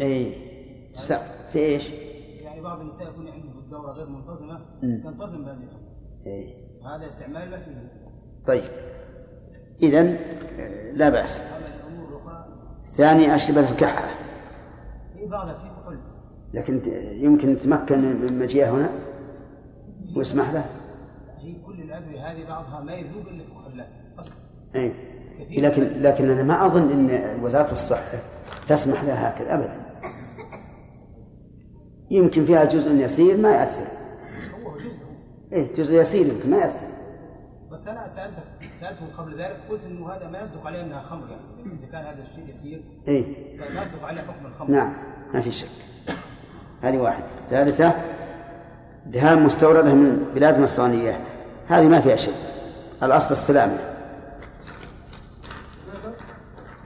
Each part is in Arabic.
اي في إيش؟ يعني بعض النساء يكون عنده الدورة غير منتظمة تنتظم بهذه اي هذا استعمال فيه طيب. إذا آه، لا الأخرى. ثاني أشربة الكحة. في بعضها فيه كحول لكن يمكن يتمكن من مجيئه هنا؟ ويسمح له. هي كل الأدوية هذه بعضها ما يذوق إلا في كحولات أصلا اي لكن لكن أنا ما أظن إن وزارة الصحة تسمح لها هكذا ابدا. يمكن فيها جزء يسير ما يأثر. هو جزء. إيه جزء يسير يمكن ما يأثر. بس أنا سألتك سألته قبل ذلك قلت إنه هذا ما يصدق عليه أنها خمر يعني. إذا كان هذا الشيء يسير إيه. فما يصدق عليه حكم الخمر. نعم ما في شك. هذه واحدة. ثالثة دهان مستوردة من بلاد نصرانية. هذه ما فيها شيء الأصل السلامة.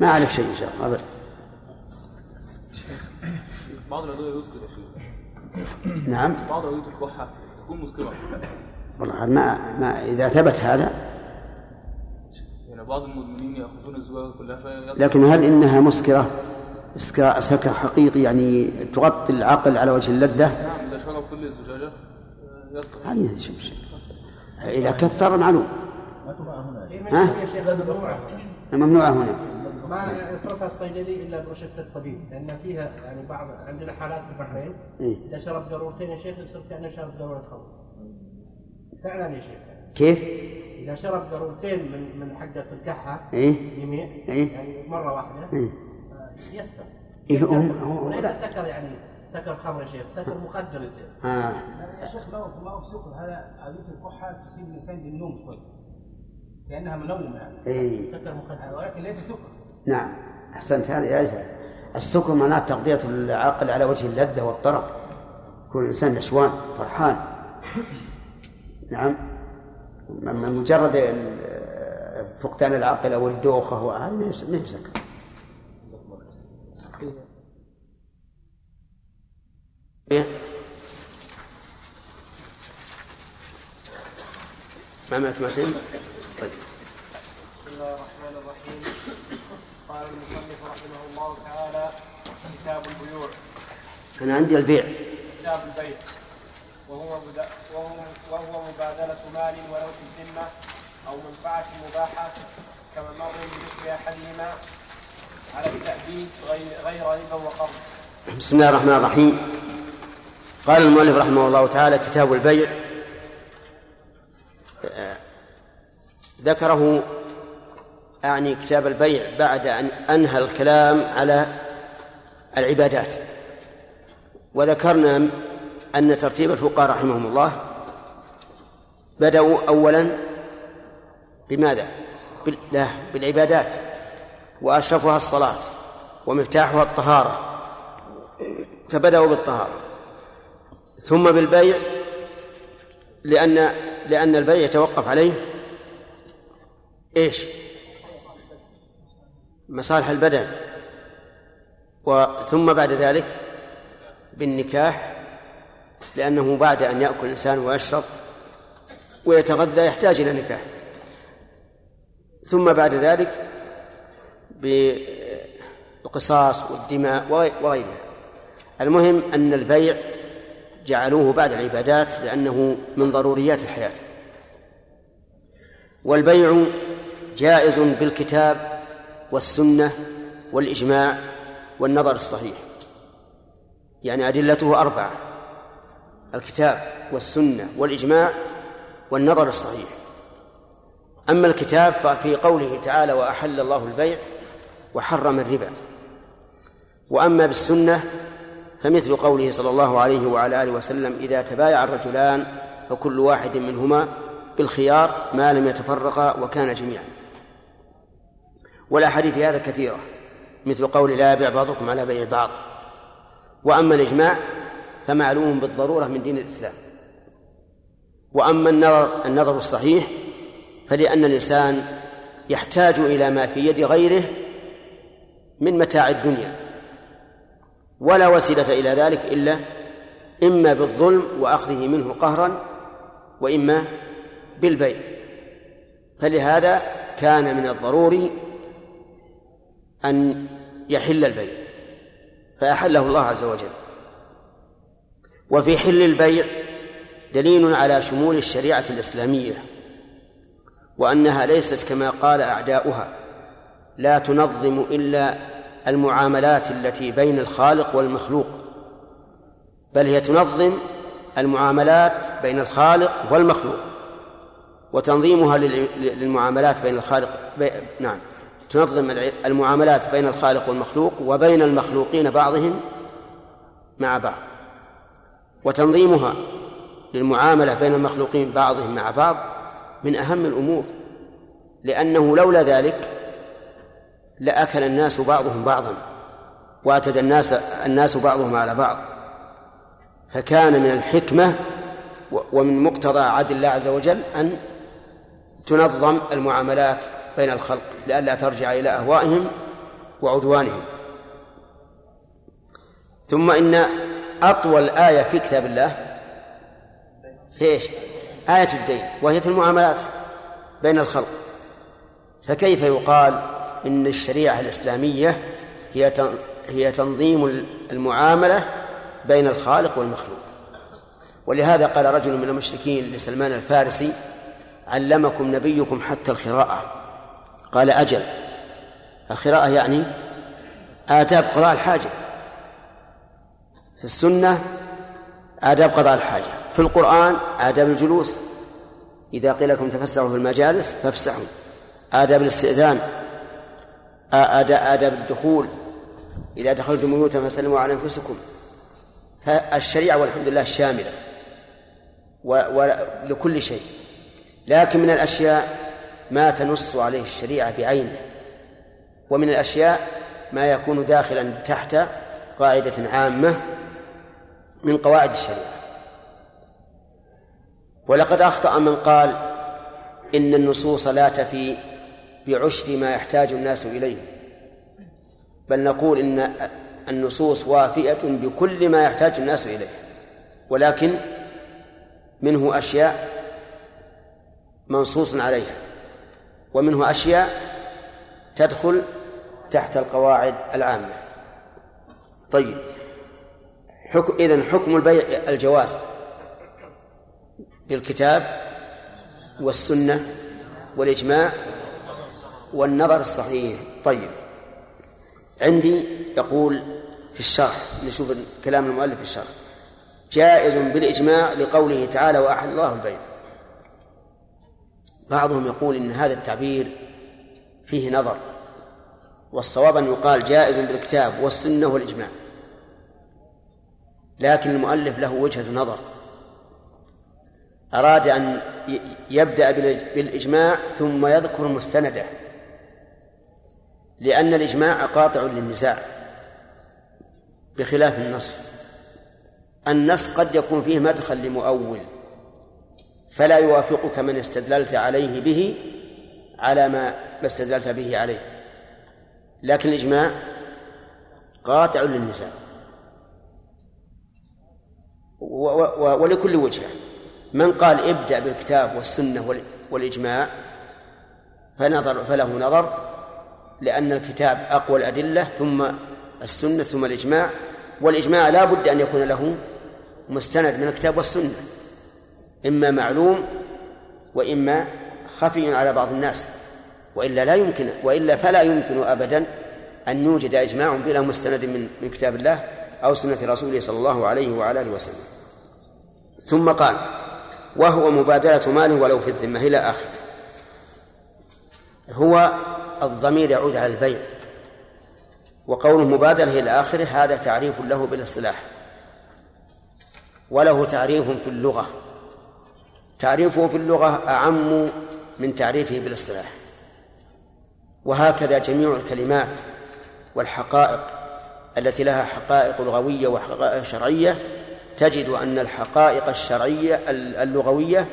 ما عليك شيء إن شاء الله. بعض الأدوية يسكر يا شيخ نعم. بعض ادويه الكحه تكون مسكره والله ما, ما إذا ثبت هذا. يعني بعض المدمنين يأخذون الزجاجه كلها فيصل لكن هل إنها مسكرة سكر سكر حقيقي يعني تغطي العقل على وجه اللذة؟ نعم إذا شرب كل الزجاجة آه، يسكر هذه شوف إذا كثر معلوم. ها؟ يا شيخ ممنوعة ممنوعة هنا. ما يصرفها الصيدلي إلا بروشتة الطبيب لأن فيها يعني بعض عندنا حالات في البحرين إيه؟ إذا شرب دورتين يا شيخ يصير كأنه شرب دوره خمر فعلا يا شيخ كيف؟ إذا شرب دورتين من من حقه الكحه إيه؟ يمين إيه؟ يعني مرة واحدة إيه؟ آه، يسكر إيه يسكر. هم- هو- وليس. سكر يعني سكر خمر يا شيخ سكر مخدر يصير آه. يا شيخ ما هو ما هو بسكر هذا أدوية الكحة تصيب الإنسان بالنوم شوي كأنها منومة يعني إيه؟ سكر مخدر ولكن ليس سكر نعم. أحسنت. هذه يعرفها السكر معناه تغذية العقل على وجه اللذة والطرب يكون الإنسان نشوان فرحان. نعم. أما مجرد فقدان العقل أو الدوخة هذا ما هي سكر؟ ما معك معتم؟ طيب بسم الله الرحمن الرحيم قال المصنف رحمه الله تعالى كتاب البيوع. أنا عندي البيع. كتاب البيع. وهو وهو وهو مبادلة مال ولو في الذمة أو منفعة مباحة كممر بمثل أحدهما على التأبيد غير غير ربا وقرض. بسم الله الرحمن الرحيم. قال المؤلف رحمه الله تعالى كتاب البيع. آه، ذكره أعني كتاب البيع بعد أن أنهى الكلام على العبادات وذكرنا أن ترتيب الفقهاء رحمهم الله بدأوا أولا بماذا؟ لا بالعبادات وأشرفها الصلاة ومفتاحها الطهارة فبدأوا بالطهارة ثم بالبيع لأن لأن البيع يتوقف عليه إيش؟ مصالح البدن وثم بعد ذلك بالنكاح لأنه بعد أن يأكل الإنسان ويشرب ويتغذى يحتاج إلى نكاح. ثم بعد ذلك بالقصاص والدماء وغيرها. المهم أن البيع جعلوه بعد العبادات لأنه من ضروريات الحياة. والبيع جائز بالكتاب والسنة والإجماع والنظر الصحيح. يعني أدلته أربعة الكتاب والسنة والإجماع والنظر الصحيح. أما الكتاب ففي قوله تعالى وأحل الله البيع وحرم الربا. وأما بالسنة فمثل قوله صلى الله عليه وعلى آله وسلم إذا تبايع الرجلان فكل واحد منهما بالخيار ما لم يتفرقا وكان جميعا. والأحاديث هذا كثيرة مثل قول لا يبيع بعضكم على بيع بعض. وأما الإجماع فمعلوم بالضرورة من دين الإسلام. وأما النظر, النظر الصحيح فلأن الإنسان يحتاج إلى ما في يد غيره من متاع الدنيا. ولا وسيلة إلى ذلك إلا إما بالظلم وأخذه منه قهرا وإما بالبيع. فلهذا كان من الضروري أن يحل البيع فأحله الله عز وجل. وفي حل البيع دليل على شمول الشريعة الإسلامية وأنها ليست كما قال أعداؤها لا تنظم إلا المعاملات التي بين الخالق والمخلوق بل هي تنظم المعاملات بين الخالق والمخلوق وتنظيمها للمعاملات بين الخالق بي... نعم. تنظم المعاملات بين الخالق والمخلوق وبين المخلوقين بعضهم مع بعض. وتنظيمها للمعاملة بين المخلوقين بعضهم مع بعض من أهم الأمور لأنه لولا ذلك لأكل الناس بعضهم بعضا واعتدى الناس الناس بعضهم على بعض. فكان من الحكمة ومن مقتضى عدل الله عز وجل أن تنظم المعاملات بين الخلق لئلا ترجع إلى أهوائهم وعدوانهم. ثم إن أطول آية في كتاب الله في إيش؟ آية الدين وهي في المعاملات بين الخلق. فكيف يقال إن الشريعة الإسلامية هي هي تنظيم المعاملة بين الخالق والمخلوق؟ ولهذا قال رجل من المشركين لسلمان الفارسي علمكم نبيكم حتى القراءة قال أجل. القراءة يعني آداب قضاء الحاجة. في السنة آداب قضاء الحاجة. في القرآن آداب الجلوس. إذا قيل لكم تفسحوا في المجالس فافسحوا. آداب الاستئذان آداب الدخول. إذا دخلتم بيوتا فسلموا على أنفسكم. فالشريعة والحمد لله شاملة. ولكل شيء. لكن من الأشياء ما تنص عليه الشريعة بعينه. ومن الأشياء ما يكون داخلا تحت قاعدة عامة من قواعد الشريعة. ولقد أخطأ من قال إن النصوص لا تفي بعشر ما يحتاج الناس إليه. بل نقول إن النصوص وافية بكل ما يحتاج الناس إليه. ولكن منه أشياء منصوص عليها. ومنه أشياء تدخل تحت القواعد العامة. طيب حكم إذن حكم البيع الجواز بالكتاب والسنة والإجماع والنظر الصحيح. طيب عندي يقول في الشرح نشوف كلام المؤلف في الشرح. جائز بالإجماع لقوله تعالى وأحل الله البيع. بعضهم يقول إن هذا التعبير فيه نظر والصواب أن يقال جائز بالكتاب والسنة والإجماع لكن المؤلف له وجهة نظر. أراد أن يبدأ بالإجماع ثم يذكر مستنده لأن الإجماع قاطع للنزاع بخلاف النص. النص قد يكون فيه مدخل لمؤول. فلا يوافقك من استدللت عليه به على ما استدللت به عليه. لكن الإجماع قاطع للنزاع ولكل وجهة. من قال ابدأ بالكتاب والسنة والإجماع فنظر فله نظر لأن الكتاب أقوى الأدلة ثم السنة ثم الإجماع. والإجماع لا بد أن يكون له مستند من الكتاب والسنة. إما معلوم وإما خفي على بعض الناس وإلا لا يمكن وإلا فلا يمكن أبدا أن يوجد إجماع بلا مستند من من كتاب الله أو سنة رسوله صلى الله عليه وعلى آله وسلم. ثم قال وهو مبادلة مال ولو في الذمة إلى آخره هو الضمير يعود على البيع. وقوله مبادلة إلى آخره هذا تعريف له بالإصطلاح. وله تعريف في اللغة. تعريفه في اللغة أعم من تعريفه بالاصطلاح. وهكذا جميع الكلمات والحقائق التي لها حقائق لغوية وحقائق شرعية تجد أن الحقائق الشرعية اللغوية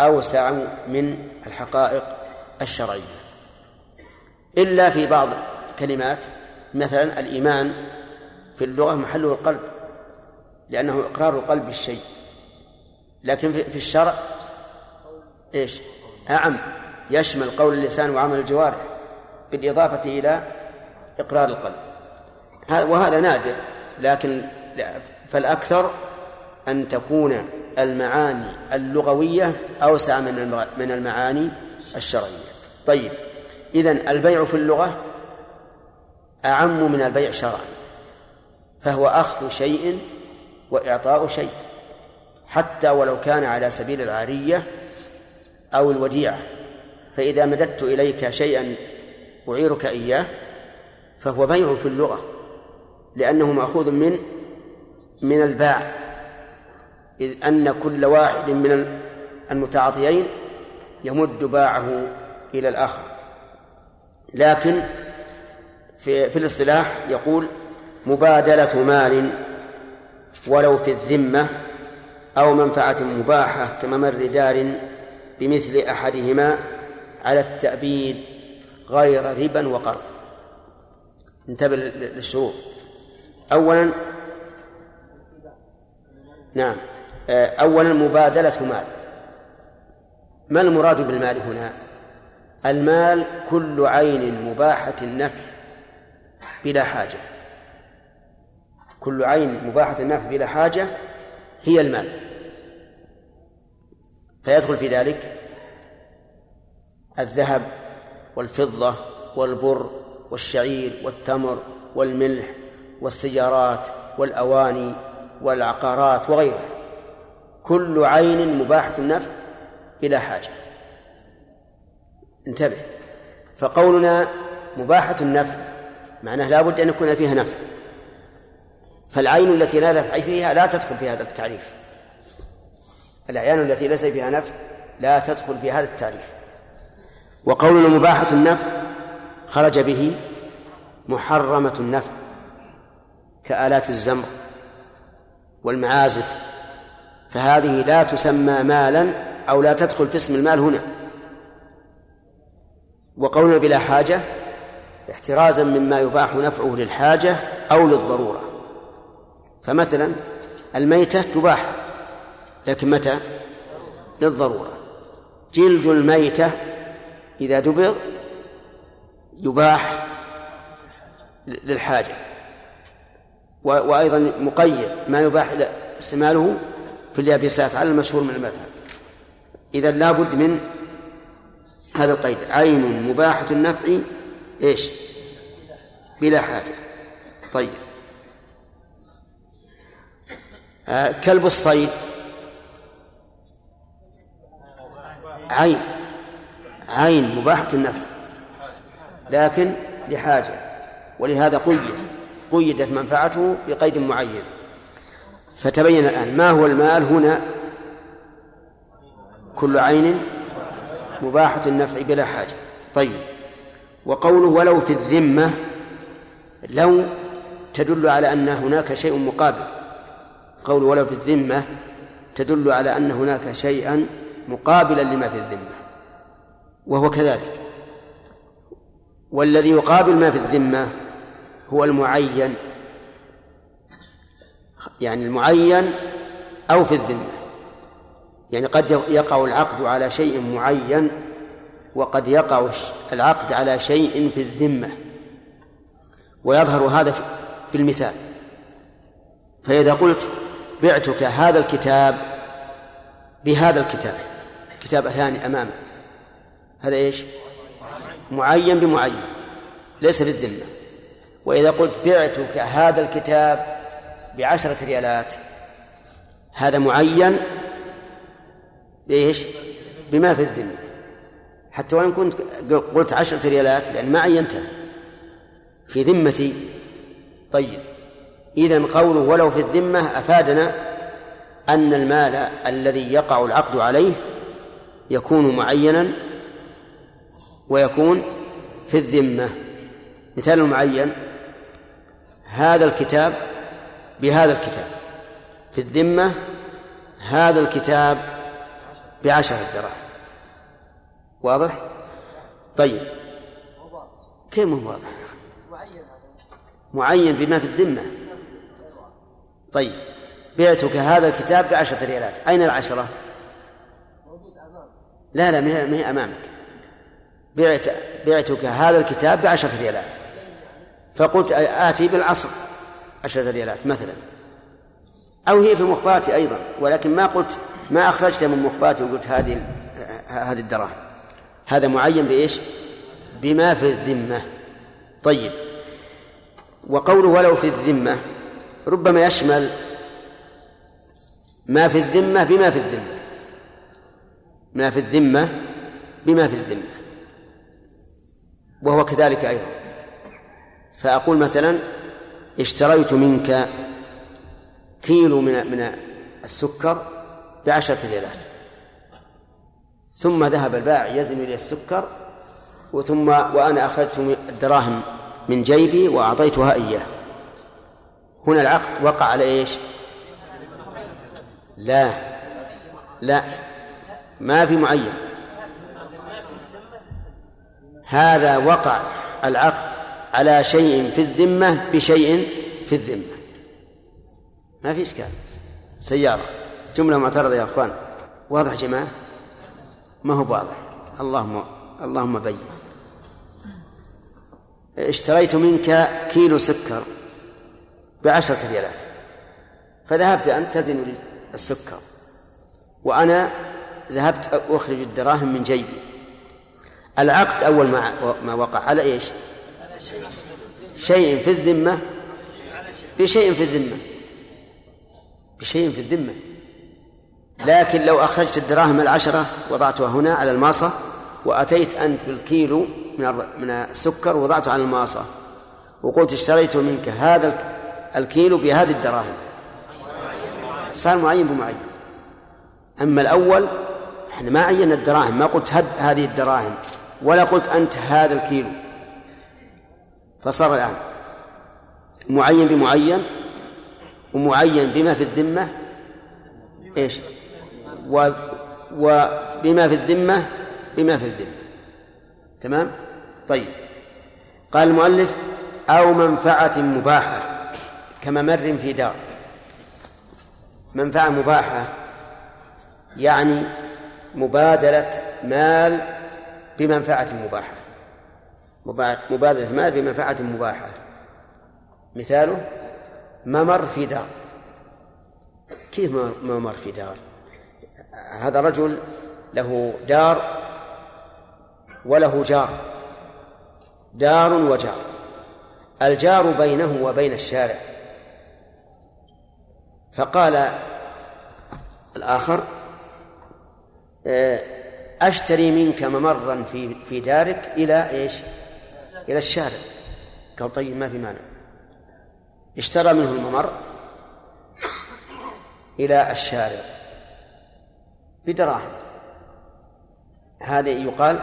أوسع من الحقائق الشرعية. إلا في بعض الكلمات مثلا الإيمان في اللغة محله القلب لأنه إقرار القلب بالشيء. لكن في الشرع إيش؟ أعم. يشمل قول اللسان وعمل الجوارح بالإضافة إلى إقرار القلب. وهذا نادر لكن فالأكثر أن تكون المعاني اللغوية أوسع من من المعاني الشرعية. طيب إذن البيع في اللغة أعم من البيع شرعا فهو أخذ شيء وإعطاء شيء. حتى ولو كان على سبيل العارية أو الوديعة. فإذا مددت إليك شيئا أعيرك إياه فهو بيع في اللغة لأنه مأخوذ من من الباع. إذ أن كل واحد من المتعاطيين يمد باعه إلى الآخر. لكن في, في الاصطلاح يقول مبادلة مال ولو في الذمة أو منفعة مباحة كممر دار بمثل أحدهما على التأبيد غير ربا وقرض. انتبه للشروط. أولا نعم. أولا مبادلة مال. ما المراد بالمال هنا؟ المال كل عين مباحة النفع بلا حاجة. كل عين مباحة النفع بلا حاجة هي المال. فيدخل في ذلك الذهب والفضة والبر والشعير والتمر والملح والسيارات والأواني والعقارات وغيرها. كل عين مباحة النفع بلا حاجة. انتبه. فقولنا مباحة النفع معناه لا بد أن يكون فيها نفع. فالعين التي لا نفع فيها لا تدخل في هذا التعريف. الأعيان التي ليس فيها نفع لا تدخل في هذا التعريف. وقولنا مباحة النفع خرج به محرمة النفع كآلات الزمر والمعازف فهذه لا تسمى مالا أو لا تدخل في اسم المال هنا. وقولنا بلا حاجة احترازا مما يباح نفعه للحاجة أو للضرورة. فمثلا الميتة تباح. لكن متى؟ للضرورة. جلد الميتة إذا دبغ يباح للحاجة. وأيضا مقيد ما يباح استعماله في اليابسات على المشهور من المذهب. إذا لابد من هذا القيد. عين مباحة النفع إيش؟ بلا حاجة. طيب. آه كلب الصيد. عين عين مباحة النفع لكن لحاجة ولهذا قيد قيدت منفعته بقيد معين. فتبين الآن ما هو المال هنا؟ كل عين مباحة النفع بلا حاجة. طيب وقوله ولو في الذمة لو تدل على أن هناك شيء مقابل. قول ولو في الذمة تدل على أن هناك شيئا مقابلا لما في الذمة وهو كذلك. والذي يقابل ما في الذمة هو المعين يعني المعين أو في الذمة. يعني قد يقع العقد على شيء معين وقد يقع العقد على شيء في الذمة. ويظهر هذا بالمثال. فإذا قلت بعتك هذا الكتاب بهذا الكتاب. كتاب ثاني أمامك هذا إيش؟ معين بمعين ليس في الذمة وإذا قلت بعتك هذا الكتاب بعشرة ريالات هذا معين بإيش؟ بما في الذمة. حتى وإن كنت قلت عشرة ريالات لأن ما عينتها في ذمتي. طيب إذا قوله ولو في الذمة أفادنا أن المال الذي يقع العقد عليه يكون معينا ويكون في الذمة. مثال المعين هذا الكتاب بهذا الكتاب. في الذمة هذا الكتاب بعشرة دراهم واضح؟ طيب. كيف مو واضح؟ معين بما في الذمة. طيب. بعتك هذا الكتاب بعشرة ريالات. أين العشرة؟ لا لا ما هي أمامك. بعت بعتك هذا الكتاب بعشرة ريالات. فقلت آتي بالعصر عشرة ريالات مثلا. أو هي في مخباتي أيضا ولكن ما قلت ما أخرجت من مخباتي وقلت هذه هذه الدراهم. هذا معين بإيش؟ بما في الذمة. طيب. وقوله ولو في الذمة ربما يشمل ما في الذمة بما في الذمة. ما في الذمة بما في الذمة. وهو كذلك أيضا. فأقول مثلا اشتريت منك كيلو من من السكر بعشرة ريالات ثم ذهب البائع يزن لي السكر وثم وأنا أخذت الدراهم من جيبي وأعطيتها إياه. هنا العقد وقع على إيش؟ لا. لا. ما في معين. هذا وقع العقد على شيء في الذمة بشيء في الذمة. ما في إشكال. سيارة. جملة معترضة يا أخوان. واضح جماعة؟ ما هو واضح. اللهم اللهم بين. اشتريت منك كيلو سكر بعشرة ريالات. فذهبت أنت تزن السكر. وأنا ذهبت أخرج الدراهم من جيبي. العقد أول ما ما وقع على إيش؟ شيء في الذمة. بشيء في الذمة. بشيء في الذمة. لكن لو أخرجت الدراهم العشرة وضعتها هنا على الماصة وأتيت أنت بالكيلو من من السكر ووضعته على الماصة وقلت اشتريت منك هذا الكيلو بهذه الدراهم. صار معين بمعين. أما الأول إحنا ما عينا الدراهم ما قلت هد هذه الدراهم ولا قلت أنت هذا الكيلو. فصار الآن معين بمعين ومعين بما في الذمة إيش؟ و وبما في الذمة بما في الذمة. تمام؟ طيب. قال المؤلف أو منفعة مباحة كممر في دار. منفعة مباحة يعني مبادلة مال بمنفعة مباحة. مبادلة مال بمنفعة مباحة. مثاله ممر في دار. كيف ممر في دار؟ هذا رجل له دار وله جار. دار وجار. الجار بينه وبين الشارع. فقال الآخر أشتري منك ممرا في في دارك إلى إيش؟ إلى الشارع. قال طيب ما في مانع. اشترى منه الممر إلى الشارع بدراهم. هذا يقال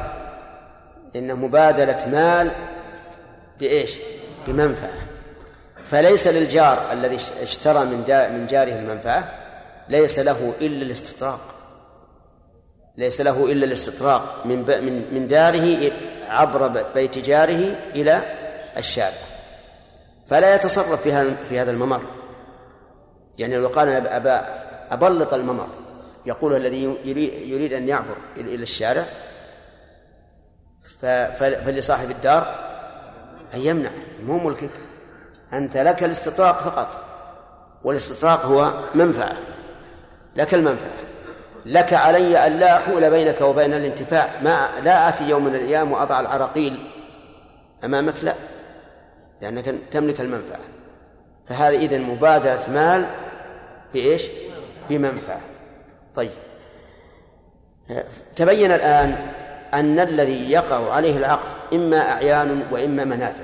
إن مبادلة مال بإيش؟ بمنفعة. فليس للجار الذي اشترى من من جاره المنفعة ليس له إلا الاستطراق. ليس له إلا الاستطراق من من من داره عبر بيت جاره إلى الشارع فلا يتصرف في هذا في هذا الممر. يعني لو قال أبا أبلط الممر يقول الذي يريد أن يعبر إلى الشارع فلصاحب الدار أن يمنع مو ملكك. أنت لك الاستطراق فقط والاستطراق هو منفعة لك المنفعة. لك علي أن لا أحول بينك وبين الانتفاع. ما لا آتي يوم من الأيام وأضع العراقيل. أمامك لا لأنك تملك المنفعة. فهذا إذن مبادرة مال بإيش؟ بمنفعة. طيب. تبين الآن أن الذي يقع عليه العقد إما أعيان وإما منافع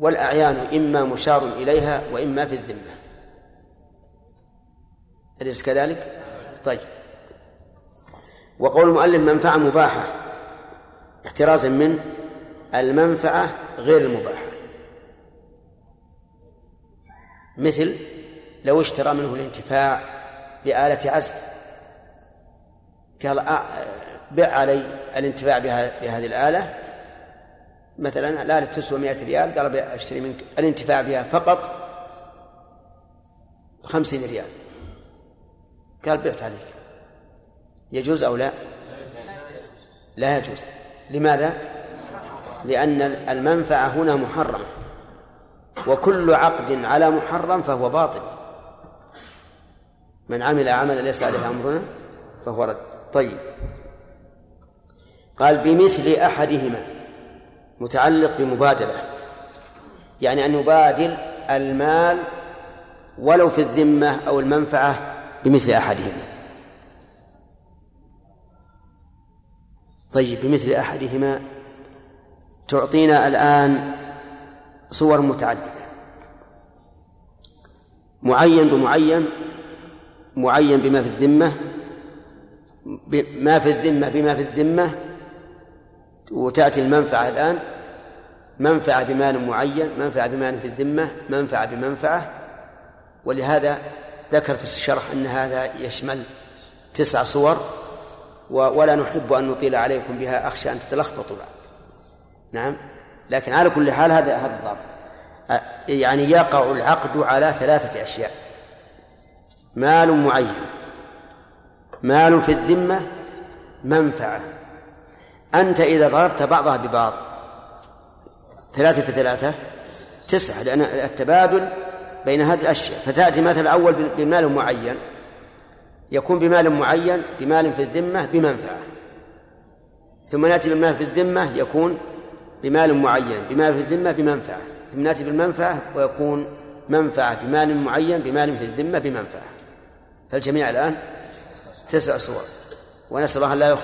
والأعيان إما مشار إليها وإما في الذمة. أليس كذلك؟ طيب. وقول المؤلف منفعة مباحة احترازا من المنفعة غير المباحة. مثل لو اشترى منه الانتفاع بآلة عزف قال بع علي الانتفاع بهذه الآلة مثلا الآلة تسوى 100 ريال قال أشتري منك الانتفاع بها فقط 50 ريال. قال بعت عليك. يجوز أو لا؟ لا يجوز. لماذا؟ لأن المنفعة هنا محرمة وكل عقد على محرم فهو باطل. من عمل عملا ليس عليه أمرنا فهو رد. طيب. قال بمثل أحدهما متعلق بمبادلة. يعني أن يبادل المال ولو في الذمة أو المنفعة بمثل أحدهما. طيب بمثل أحدهما تعطينا الآن صور متعددة. معين بمعين معين بما في الذمة ما في الذمة بما في الذمة وتأتي المنفعة الآن. منفعة بمال معين منفعة بمال في الذمة منفعة بمنفعة. ولهذا ذكر في الشرح أن هذا يشمل تسع صور. ولا نحب أن نطيل عليكم بها أخشى أن تتلخبطوا بعد. نعم؟ لكن على كل حال هذا هذا الضابط. يعني يقع العقد على ثلاثة أشياء. مال معين. مال في الذمة منفعة. أنت إذا ضربت بعضها ببعض. ثلاثة في ثلاثة تسعة لأن التبادل بين هذه الأشياء. فتأتي مثلا أول بمال معين يكون بمال معين بمال في الذمة بمنفعة. ثم نأتي بمال في الذمة يكون بمال معين بمال في الذمة بمنفعة. ثم نأتي بالمنفعة ويكون منفعة بمال معين بمال في الذمة بمنفعة. فالجميع الآن تسع صور. ونسأل الله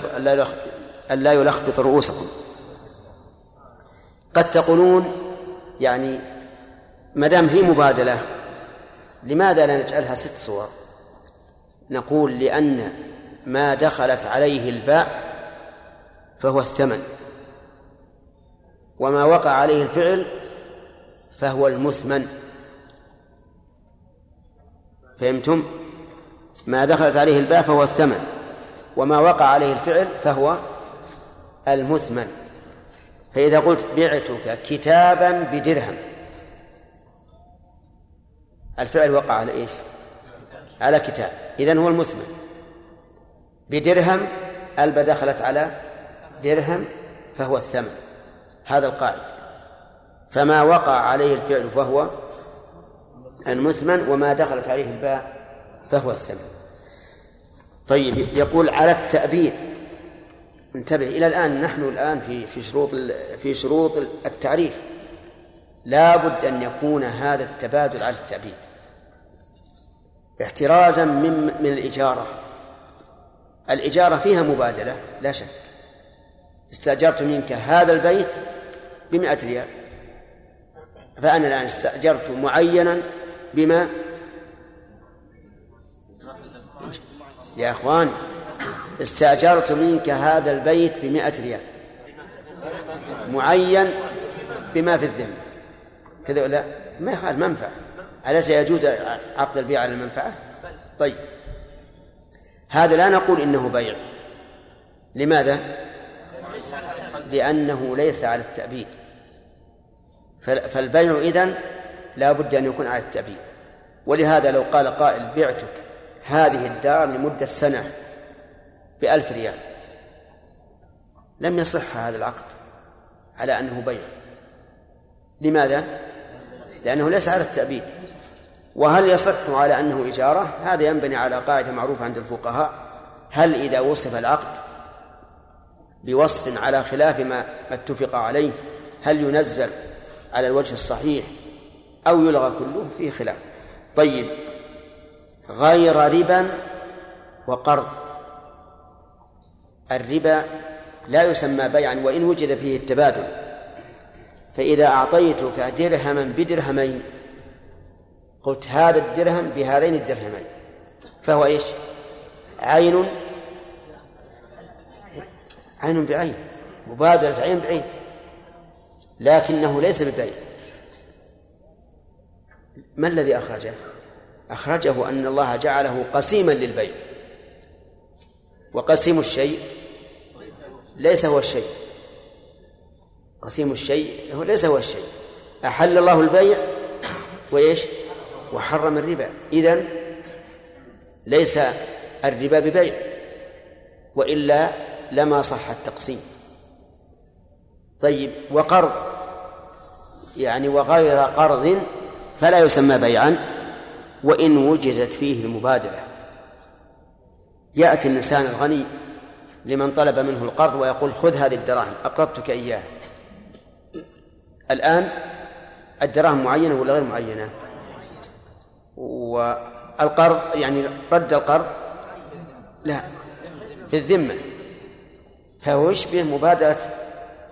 أن لا يلخبط رؤوسكم. قد تقولون يعني ما دام في مبادلة لماذا لا نجعلها ست صور؟ نقول لأن ما دخلت عليه الباء فهو الثمن وما وقع عليه الفعل فهو المثمن فهمتم؟ ما دخلت عليه الباء فهو الثمن وما وقع عليه الفعل فهو المثمن فإذا قلت بعتك كتابا بدرهم الفعل وقع على إيش؟ على كتاب. إذن هو المثمن. بدرهم البا دخلت على درهم فهو الثمن. هذا القاعد فما وقع عليه الفعل فهو المثمن وما دخلت عليه الباء فهو الثمن. طيب يقول على التأبيد. انتبه إلى الآن نحن الآن في في شروط في شروط التعريف. لا بد أن يكون هذا التبادل على التأبيد. احترازا من من الإجارة. الإجارة فيها مبادلة لا شك. استأجرت منك هذا البيت بمئة ريال. فأنا الآن استأجرت معينا بما يا أخوان استأجرت منك هذا البيت بمئة ريال. معين بما في الذمة. كذا ولا؟ ما يخالف منفعة أليس يجوز عقد البيع على المنفعة؟ طيب. هذا لا نقول إنه بيع. لماذا؟ لأنه ليس على التأبيد. فالبيع إذن لا بد أن يكون على التأبيد. ولهذا لو قال قائل بعتك هذه الدار لمدة سنة بألف ريال لم يصح هذا العقد على أنه بيع. لماذا؟ لأنه ليس على التأبيد. وهل يصح على أنه إجارة؟ هذا ينبني على قاعدة معروفة عند الفقهاء. هل إذا وصف العقد بوصف على خلاف ما اتفق عليه هل ينزل على الوجه الصحيح أو يلغى كله؟ فيه خلاف. طيب غير ربا وقرض. الربا لا يسمى بيعا وإن وجد فيه التبادل. فإذا أعطيتك درهما بدرهمين قلت هذا الدرهم بهذين الدرهمين. فهو إيش؟ عين. عين بعين. مبادرة عين بعين. لكنه ليس ببيع ما الذي أخرجه؟ أخرجه أن الله جعله قسيما للبيع. وقسيم الشيء ليس هو الشيء. قسيم الشيء هو ليس هو الشيء. أحل الله البيع وإيش؟ وحرم الربا. إذن ليس الربا ببيع وإلا لما صح التقسيم. طيب وقرض يعني وغير قرض فلا يسمى بيعا وإن وجدت فيه المبادرة يأتي الإنسان الغني لمن طلب منه القرض ويقول خذ هذه الدراهم أقرضتك إياها. الآن الدراهم معينة ولا غير معينة؟ والقرض يعني رد القرض؟ لا في الذمة. فهو يشبه مبادرة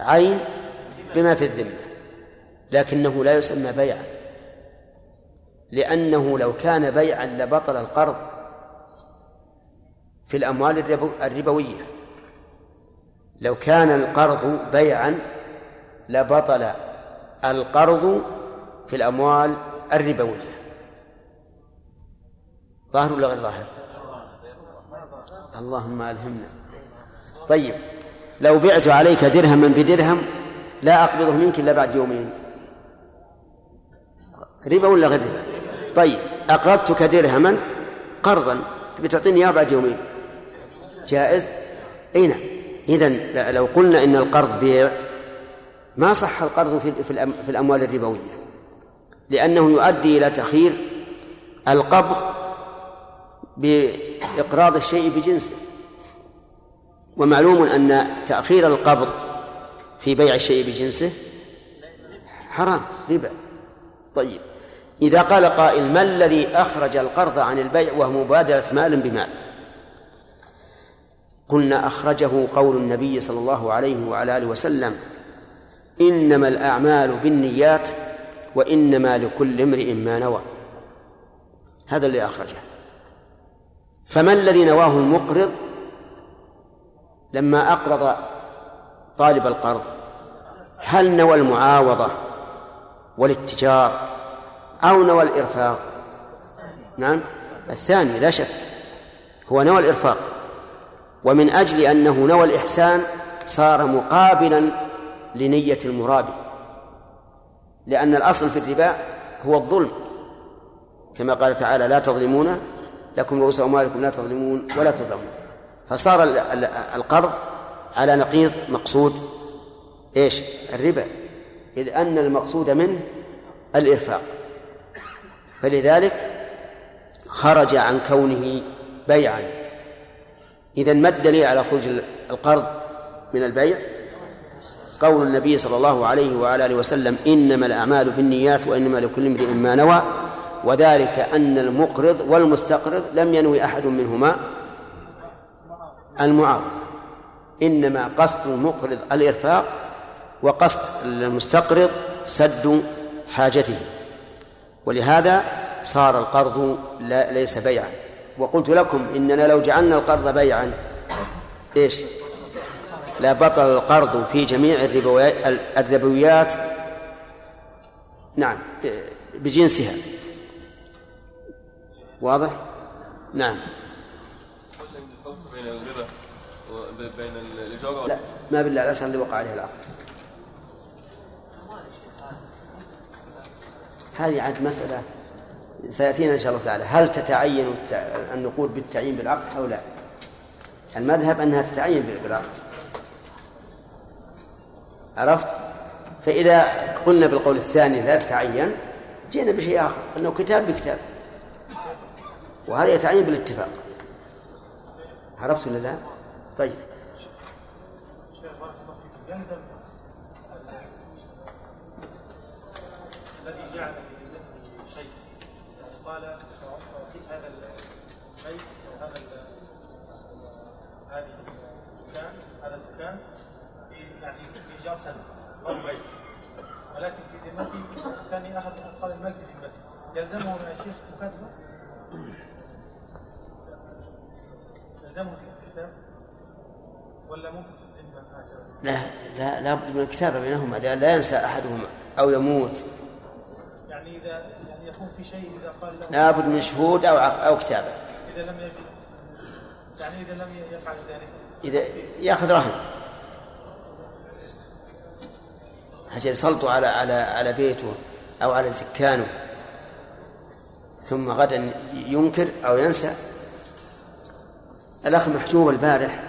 عين بما في الذمة لكنه لا يسمى بيعا. لأنه لو كان بيعا لبطل القرض في الأموال الربوية. لو كان القرض بيعا لبطل القرض في الأموال الربوية. ظاهر ولا غير ظاهر؟ اللهم ألهمنا. طيب لو بعت عليك درهما بدرهم لا أقبضه منك إلا بعد يومين. ربا ولا غير ربا؟ طيب أقرضتك درهما قرضا بتعطيني إياه بعد يومين. جائز؟ أي نعم. إذا لو قلنا إن القرض بيع ما صح القرض في في الأموال الربوية؟ لأنه يؤدي إلى تأخير القبض بإقراض الشيء بجنسه. ومعلوم أن تأخير القبض في بيع الشيء بجنسه حرام ربا. طيب إذا قال قائل ما الذي أخرج القرض عن البيع وهو مبادلة مال بمال؟ قلنا أخرجه قول النبي صلى الله عليه وعلى آله وسلم إنما الأعمال بالنيات وإنما لكل امرئ ما نوى. هذا اللي أخرجه. فما الذي نواه المقرض لما أقرض طالب القرض؟ هل نوى المعاوضة والاتجار أو نوى الإرفاق؟ نعم الثاني لا شك هو نوى الإرفاق. ومن أجل أنه نوى الإحسان صار مقابلا لنية المرابي لأن الأصل في الربا هو الظلم. كما قال تعالى لا تظلمون لكم رؤوس أموالكم لا تظلمون ولا تظلمون. فصار القرض على نقيض مقصود. إيش؟ الربا. إذ أن المقصود منه الإرفاق. فلذلك خرج عن كونه بيعا. إذا ما الدليل على خروج القرض من البيع. قول النبي صلى الله عليه وعلى آله وسلم إنما الأعمال بالنيات وإنما لكل امرئ ما نوى. وذلك أن المقرض والمستقرض لم ينوي أحد منهما المعاوضة إنما قصد المقرض الإرفاق وقصد المستقرض سد حاجته. ولهذا صار القرض لا ليس بيعا. وقلت لكم إننا لو جعلنا القرض بيعا إيش؟ لا بطل القرض في جميع الربويات. نعم بجنسها. واضح؟ نعم. بين وبين لا ما بالله الأشهر اللي وقع عليه العقد هذه عاد مسألة سيأتينا إن شاء الله تعالى. هل تتعين النقود بالتعيين بالعقد أو لا؟ المذهب أنها تتعين بالعقد. عرفت؟ فإذا قلنا بالقول الثاني لا تتعين جينا بشيء آخر أنه كتاب بكتاب. وهذا يتعين بالاتفاق عرفت ولا لا؟ طيب يلزم الذي جعل يعني سأعطيك هذا البيت أو هذا هذه الدكان هذا الدكان يعني بإيجار سنة أو بيت ولكن في ذمتي ثاني أحد قال المال في ذمتي يلزمه يا شيخ مكاتبة؟ يلزمه الكتاب ولا ممكن في الذمة هكذا؟ لا لا لا بد من الكتابة بينهما لا, لا ينسى أحدهما أو يموت. يعني إذا يعني يكون في شيء إذا قال له لا بد من شهود أو عق- أو كتابة. إذا لم يجد يعني إذا لم يفعل ذلك. إذا يأخذ رهن. حتى يسلطوا على على على بيته أو على دكانه. ثم غدا ينكر أو ينسى. الأخ محجوب البارح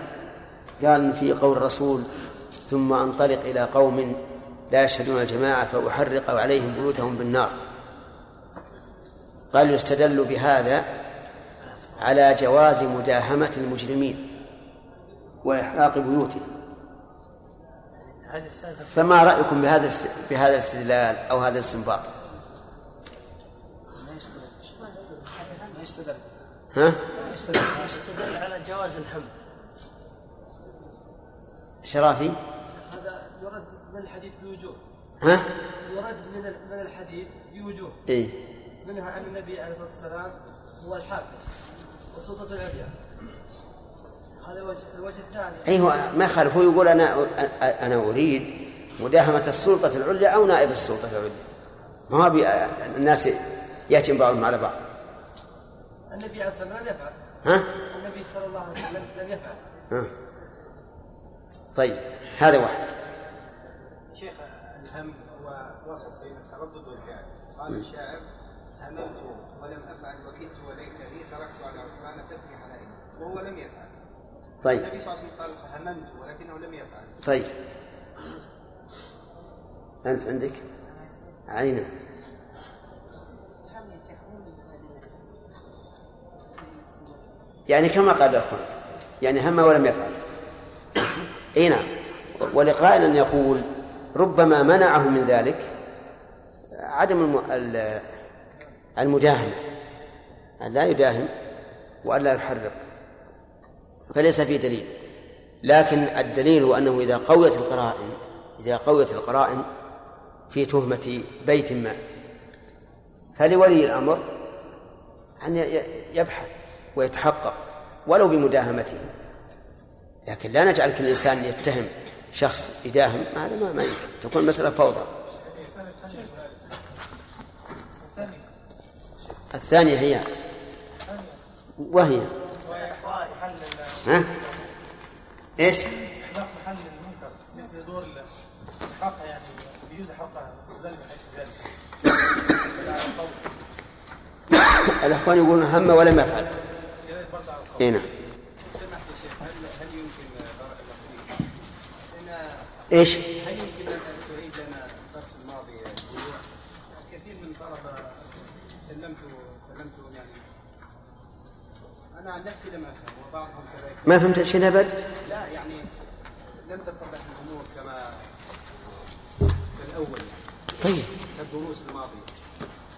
قال في قول الرسول ثم أنطلق إلى قوم لا يشهدون الجماعة فأحرق عليهم بيوتهم بالنار قال يستدل بهذا على جواز مداهمة المجرمين وإحراق بيوتهم فما رأيكم بهذا بهذا الاستدلال أو هذا الاستنباط؟ ما يستدل ها؟ يستدل على جواز الحمل. شرافي؟ هذا يرد من الحديث بوجوه. ها؟ يرد من من الحديث بوجوه. إيه. منها أن النبي عليه الصلاة والسلام هو الحاكم وسلطة العليا هذا وجه الوجه الثاني. هو ما يخالف. هو يقول أنا أنا أريد مداهمة السلطة العليا أو نائب السلطة العليا. ما هو الناس يهجم بعضهم على بعض. النبي عليه الصلاة والسلام لم يفعل. ها؟ النبي صلى الله عليه وسلم لم يفعل. ها؟ طيب هذا واحد. شيخ الهم هو وسط بين التردد والفعل. قال الشاعر هممت ولم أفعل وكدت وليتني تركت على عثمان تبكي حنائني وهو لم يفعل. طيب. النبي صلى الله عليه وسلم قال هممت ولكنه لم يفعل. طيب. أنت عندك؟ علينا يعني كما قال الأخوان يعني هم ولم يفعل. إي نعم. ولقائل يقول ربما منعه من ذلك عدم الم... ال- المداهمة أن لا يداهم وأن لا يحرق. فليس فيه دليل. لكن الدليل أنه إذا قويت القرائن إذا قويت القرائن في تهمة بيت ما فلولي الأمر أن يبحث. ويتحقق ولو بمداهمته. لكن لا نجعل كل إنسان يتهم شخص يداهم هذا ما ما يمكن. تكون المسألة فوضى. الثانية هي وهي؟ ها؟ إيش؟ محل المنكر مثل دور يعني الأخوان يقولون هم ولم يفعل كذلك برضه على القول اي نعم سمحت يا شيخ هل هل يمكن بارك ان إيش؟ هل يمكن ان تعيد لنا الدرس الماضي من طلبه كلمت كلمت يعني أنا عن نفسي لم افهم وبعضهم كذلك ما فهمت شيء ابد؟ لا يعني لم تتضح الأمور كما كالاول يعني طيب كالدروس الماضيه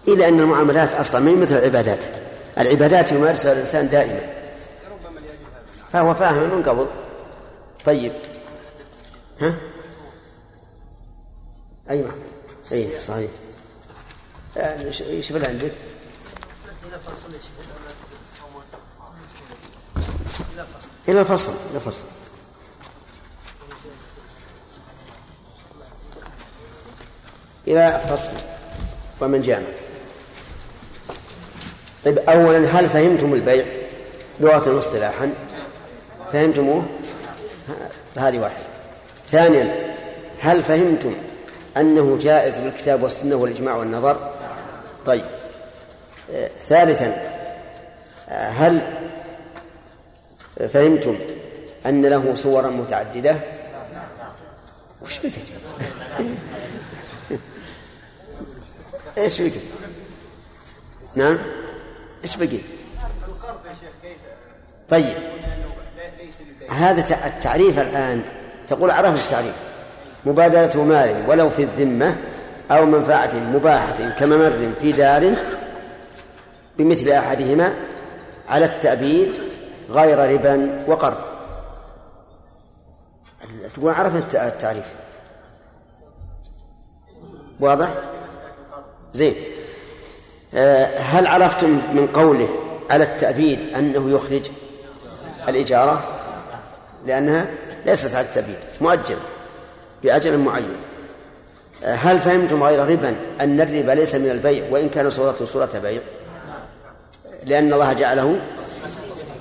إلا أن المعاملات أصلا مثل العبادات العبادات يمارسها الإنسان دائما ربما لاجل هذا نعم فهو فاهم من قبل. طيب. ها؟ أيوة. أي صحيح. آه، إيش اللي عندك؟ إلى الفصل إلى الفصل. إلى فصل. ومن جامع طيب أولا هل فهمتم البيع لغة واصطلاحا فهمتموه؟ هذه واحدة. ثانيا هل فهمتم أنه جائز بالكتاب والسنة والإجماع والنظر؟ طيب. ثالثا هل فهمتم أن له صورا متعددة؟ وش بك إيش بك؟ نعم؟ إيش بقي؟ طيب انه لا- ليس ببيع هذا تع- التعريف الآن تقول عرفت التعريف. مبادلة مال ولو في الذمة أو منفعة مباحة كممر في دار بمثل أحدهما على التأبيد غير ربا وقرض. تقول عرفنا الت- التعريف. واضح؟ زين. آه، هل عرفتم من قوله على التأبيد أنه يخرج الإجارة؟ لأنها ليست على التأبيد مؤجلة بأجل معين. آه، هل فهمتم غير ربا أن الربا ليس من البيع؟ وإن كان صورته صورة بيع. لأن الله جعله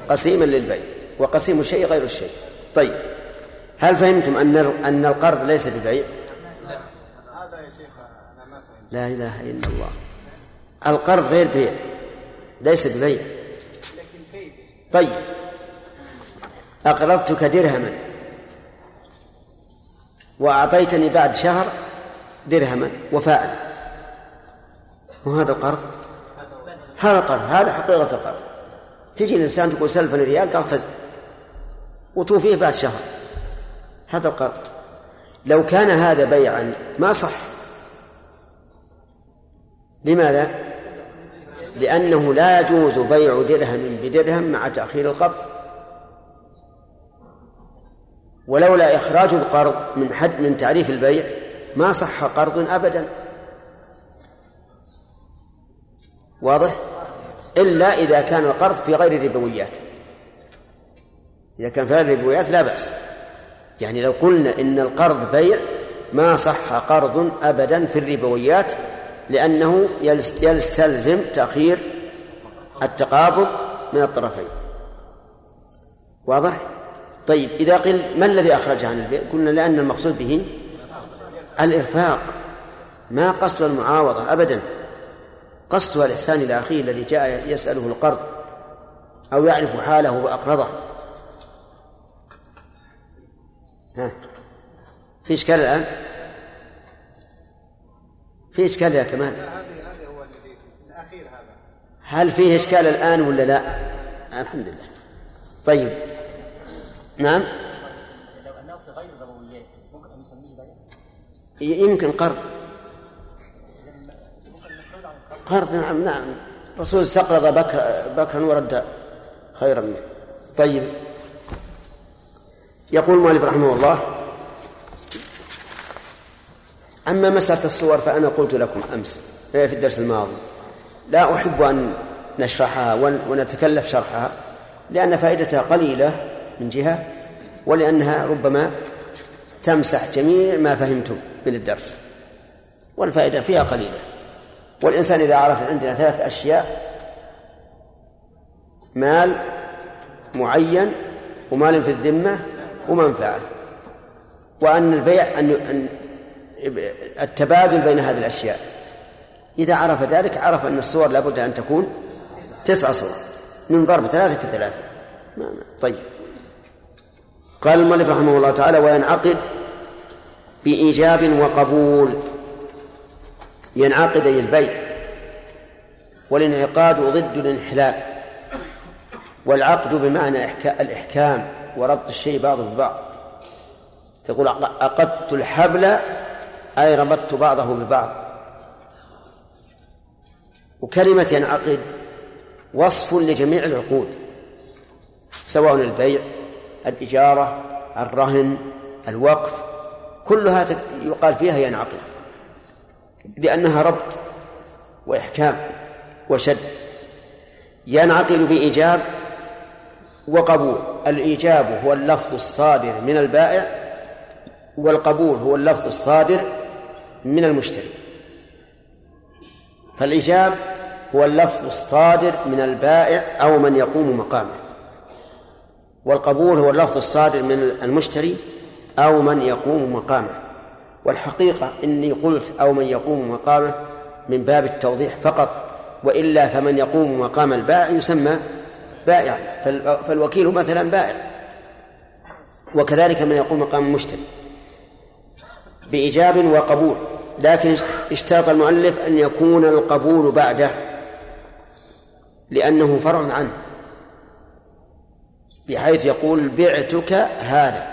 قسيما للبيع وقسيم الشيء غير الشيء. طيب هل فهمتم أن أن القرض ليس ببيع؟ لا إله إلا الله. القرض غير بيع ليس ببيع. طيب أقرضتك درهما. وأعطيتني بعد شهر درهما وفاء. وهذا القرض؟ هذا القرض هذا حقيقة القرض. تجي الإنسان تقول سلفني ريال قال خذ. وتوفيه بعد شهر. هذا القرض. لو كان هذا بيعا ما صح. لماذا؟ لأنه لا يجوز بيع درهم بدرهم مع تأخير القبض. ولولا إخراج القرض من حد من تعريف البيع ما صح قرض أبدا واضح؟ إلا إذا كان القرض في غير الربويات إذا كان في غير الربويات لا بأس يعني لو قلنا إن القرض بيع ما صح قرض أبدا في الربويات لأنه يستلزم تأخير التقابض من الطرفين واضح؟ طيب إذا قيل ما الذي أخرجه عن البيع؟ قلنا لأن المقصود به الإرفاق ما قصد المعاوضة أبدا قصدها الإحسان إلى أخيه الذي جاء يسأله القرض أو يعرف حاله وأقرضه ها في إشكال الآن؟ في إشكال يا كمال هل فيه إشكال الآن ولا لا؟ الحمد لله طيب نعم. لو أنه في غير الضروريات ممكن أن نسميه بيع يمكن قرض. قرض نعم نعم. الرسول استقرض بكر بكرا ورد خيرا. منه طيب. يقول المؤلف رحمه الله أما مسألة الصور فأنا قلت لكم أمس في الدرس الماضي لا أحب أن نشرحها ون- ونتكلف شرحها لأن فائدتها قليلة من جهة ولأنها ربما تمسح جميع ما فهمتم من الدرس والفائدة فيها قليلة. والإنسان إذا عرف عندنا ثلاث أشياء مال معين ومال في الذمة ومنفعة وأن البيع أن التبادل بين هذه الأشياء. إذا عرف ذلك عرف أن الصور لابد أن تكون تسع صور من ضرب ثلاثة في ثلاثة. طيب. قال المؤلف رحمه الله تعالى وينعقد بإيجاب وقبول. ينعقد أي البيع. والانعقاد ضد الانحلال. والعقد بمعنى إحكا- الإحكام وربط الشيء بعضه ببعض. تقول عق- عقدت الحبل أي ربطت بعضه ببعض. وكلمة ينعقد وصف لجميع العقود سواء البيع الإجارة الرهن الوقف كلها يقال فيها ينعقد لأنها ربط وإحكام وشد. ينعقد بإيجاب وقبول. الإيجاب هو اللفظ الصادر من البائع والقبول هو اللفظ الصادر من المشتري. فالإيجاب هو اللفظ الصادر من البائع أو من يقوم مقامه. والقبول هو اللفظ الصادر من المشتري أو من يقوم مقامه. والحقيقة إني قلت أو من يقوم مقامه من باب التوضيح فقط وإلا فمن يقوم مقام البائع يسمى بائعا فال- فالوكيل مثلا بائع. وكذلك من يقوم مقام المشتري بإيجاب وقبول لكن اشترط المؤلف أن يكون القبول بعده لأنه فرع عنه. بحيث يقول بعتك هذا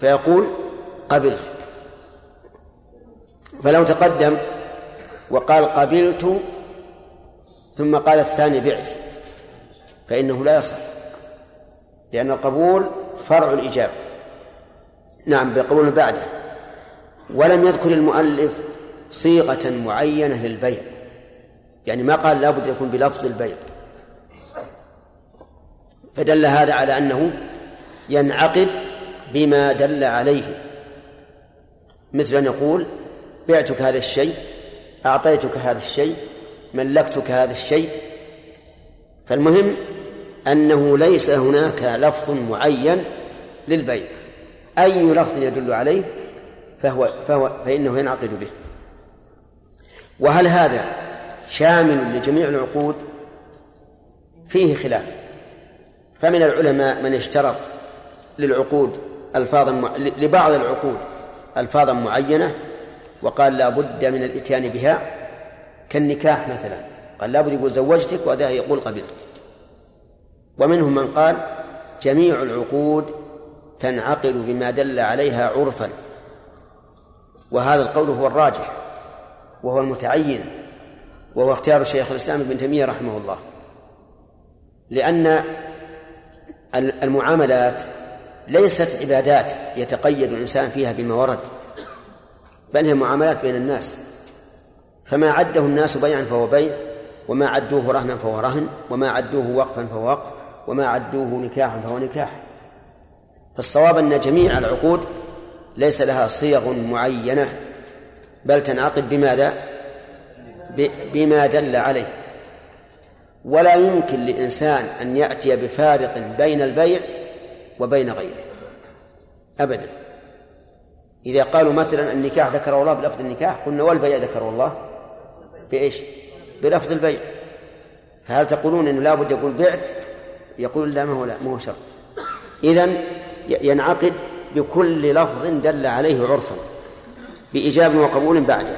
فيقول قبلت. فلو تقدم وقال قبلت ثم قال الثاني بعت فإنه لا يصح لأن القبول فرع الإجابة. نعم بقبول بعده. ولم يذكر المؤلف صيغة معينة للبيع يعني ما قال لابد يكون بلفظ البيع. فدل هذا على أنه ينعقد بما دل عليه. مثل أن يقول بعتك هذا الشيء أعطيتك هذا الشيء ملكتك هذا الشيء. فالمهم أنه ليس هناك لفظ معين للبيع. أي لفظ يدل عليه فهو, فهو فإنه ينعقد به. وهل هذا شامل لجميع العقود؟ فيه خلاف. فمن العلماء من اشترط للعقود ألفاظا. لبعض العقود ألفاظا معينة وقال لا بد من الإتيان بها كالنكاح مثلا. قال لا بد يقول زوجتك وهذا يقول قبلت ومنهم من قال جميع العقود تنعقد بما دل عليها عرفا. وهذا القول هو الراجح وهو المتعين وهو اختيار شيخ الإسلام ابن تيمية رحمه الله. لأن المعاملات ليست عبادات يتقيد الإنسان فيها بما ورد بل هي معاملات بين الناس. فما عده الناس بيعا فهو بيع وما عدوه رهنا فهو رهن وما عدوه وقفا فهو وقف وما عدوه نكاحا فهو نكاح. فالصواب أن جميع العقود ليس لها صيغ معينة بل تنعقد بماذا؟ بما دل عليه. ولا يمكن لإنسان أن يأتي بفارق بين البيع وبين غيره. أبدا. إذا قالوا مثلا النكاح ذكره الله بلفظ النكاح قلنا والبيع ذكره الله بإيش؟ بلفظ البيع. فهل تقولون أنه لابد يقول بعت؟ يقول لا ما هو لا ما هو شرط. إذا ينعقد بكل لفظ دل عليه عرفا بإجاب وقبول بعده.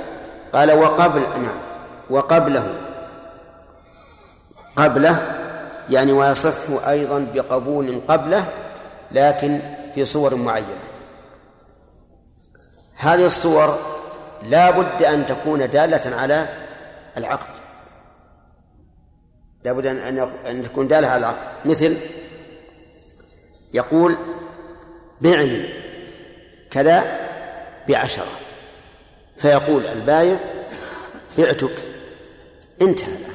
قال وقبل نعم وقبله. قبله يعني ويصح أيضا بقبول قبله لكن في صور معينة. هذه الصور لا بد أن تكون دالة على العقد. لا بد أن تكون دالة على العقد. مثل يقول بعني كذا بعشرة. فيقول البايع بعتك انتهى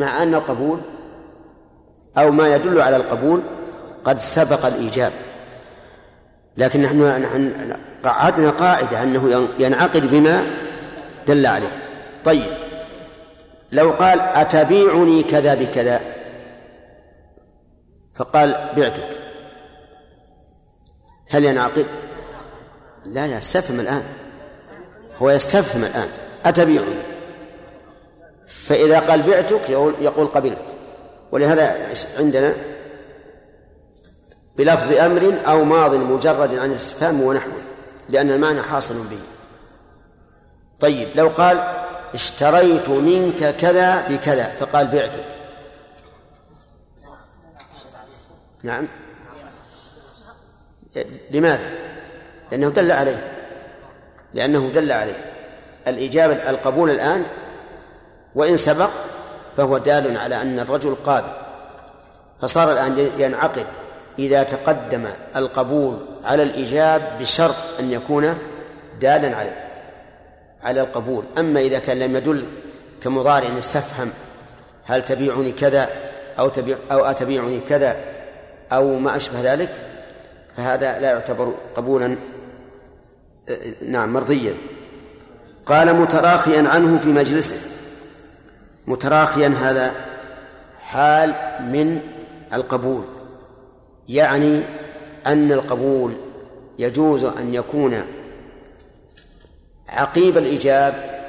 مع أن القبول أو ما يدل على القبول قد سبق الإيجاب. لكن نحن نحن قعدنا قاعدة أنه ينعقد بما دل عليه. طيب. لو قال أتبيعني كذا بكذا؟ فقال بعتك. هل ينعقد؟ لا يستفهم الآن. هو يستفهم الآن. أتبيعني؟ فإذا قال بعتك يقول قبلت. ولهذا عندنا بلفظ أمر أو ماض مجرد عن الاستفهام ونحوه لأن المعنى حاصل به. طيب لو قال اشتريت منك كذا بكذا فقال بعتك. نعم. لماذا؟ لأنه دل عليه. لأنه دل عليه. الإجابة القبول الآن وإن سبق فهو دال على أن الرجل قابل. فصار الآن ينعقد إذا تقدم القبول على الإيجاب بشرط أن يكون دالا عليه على القبول. أما إذا كان لم يدل كمضارع استفهم هل تبيعني كذا أو تبيع أو أتبيعني كذا أو ما أشبه ذلك فهذا لا يعتبر قبولا نعم مرضيا. قال متراخيا عنه في مجلسه. متراخيا هذا حال من القبول يعني أن القبول يجوز أن يكون عقيب الإيجاب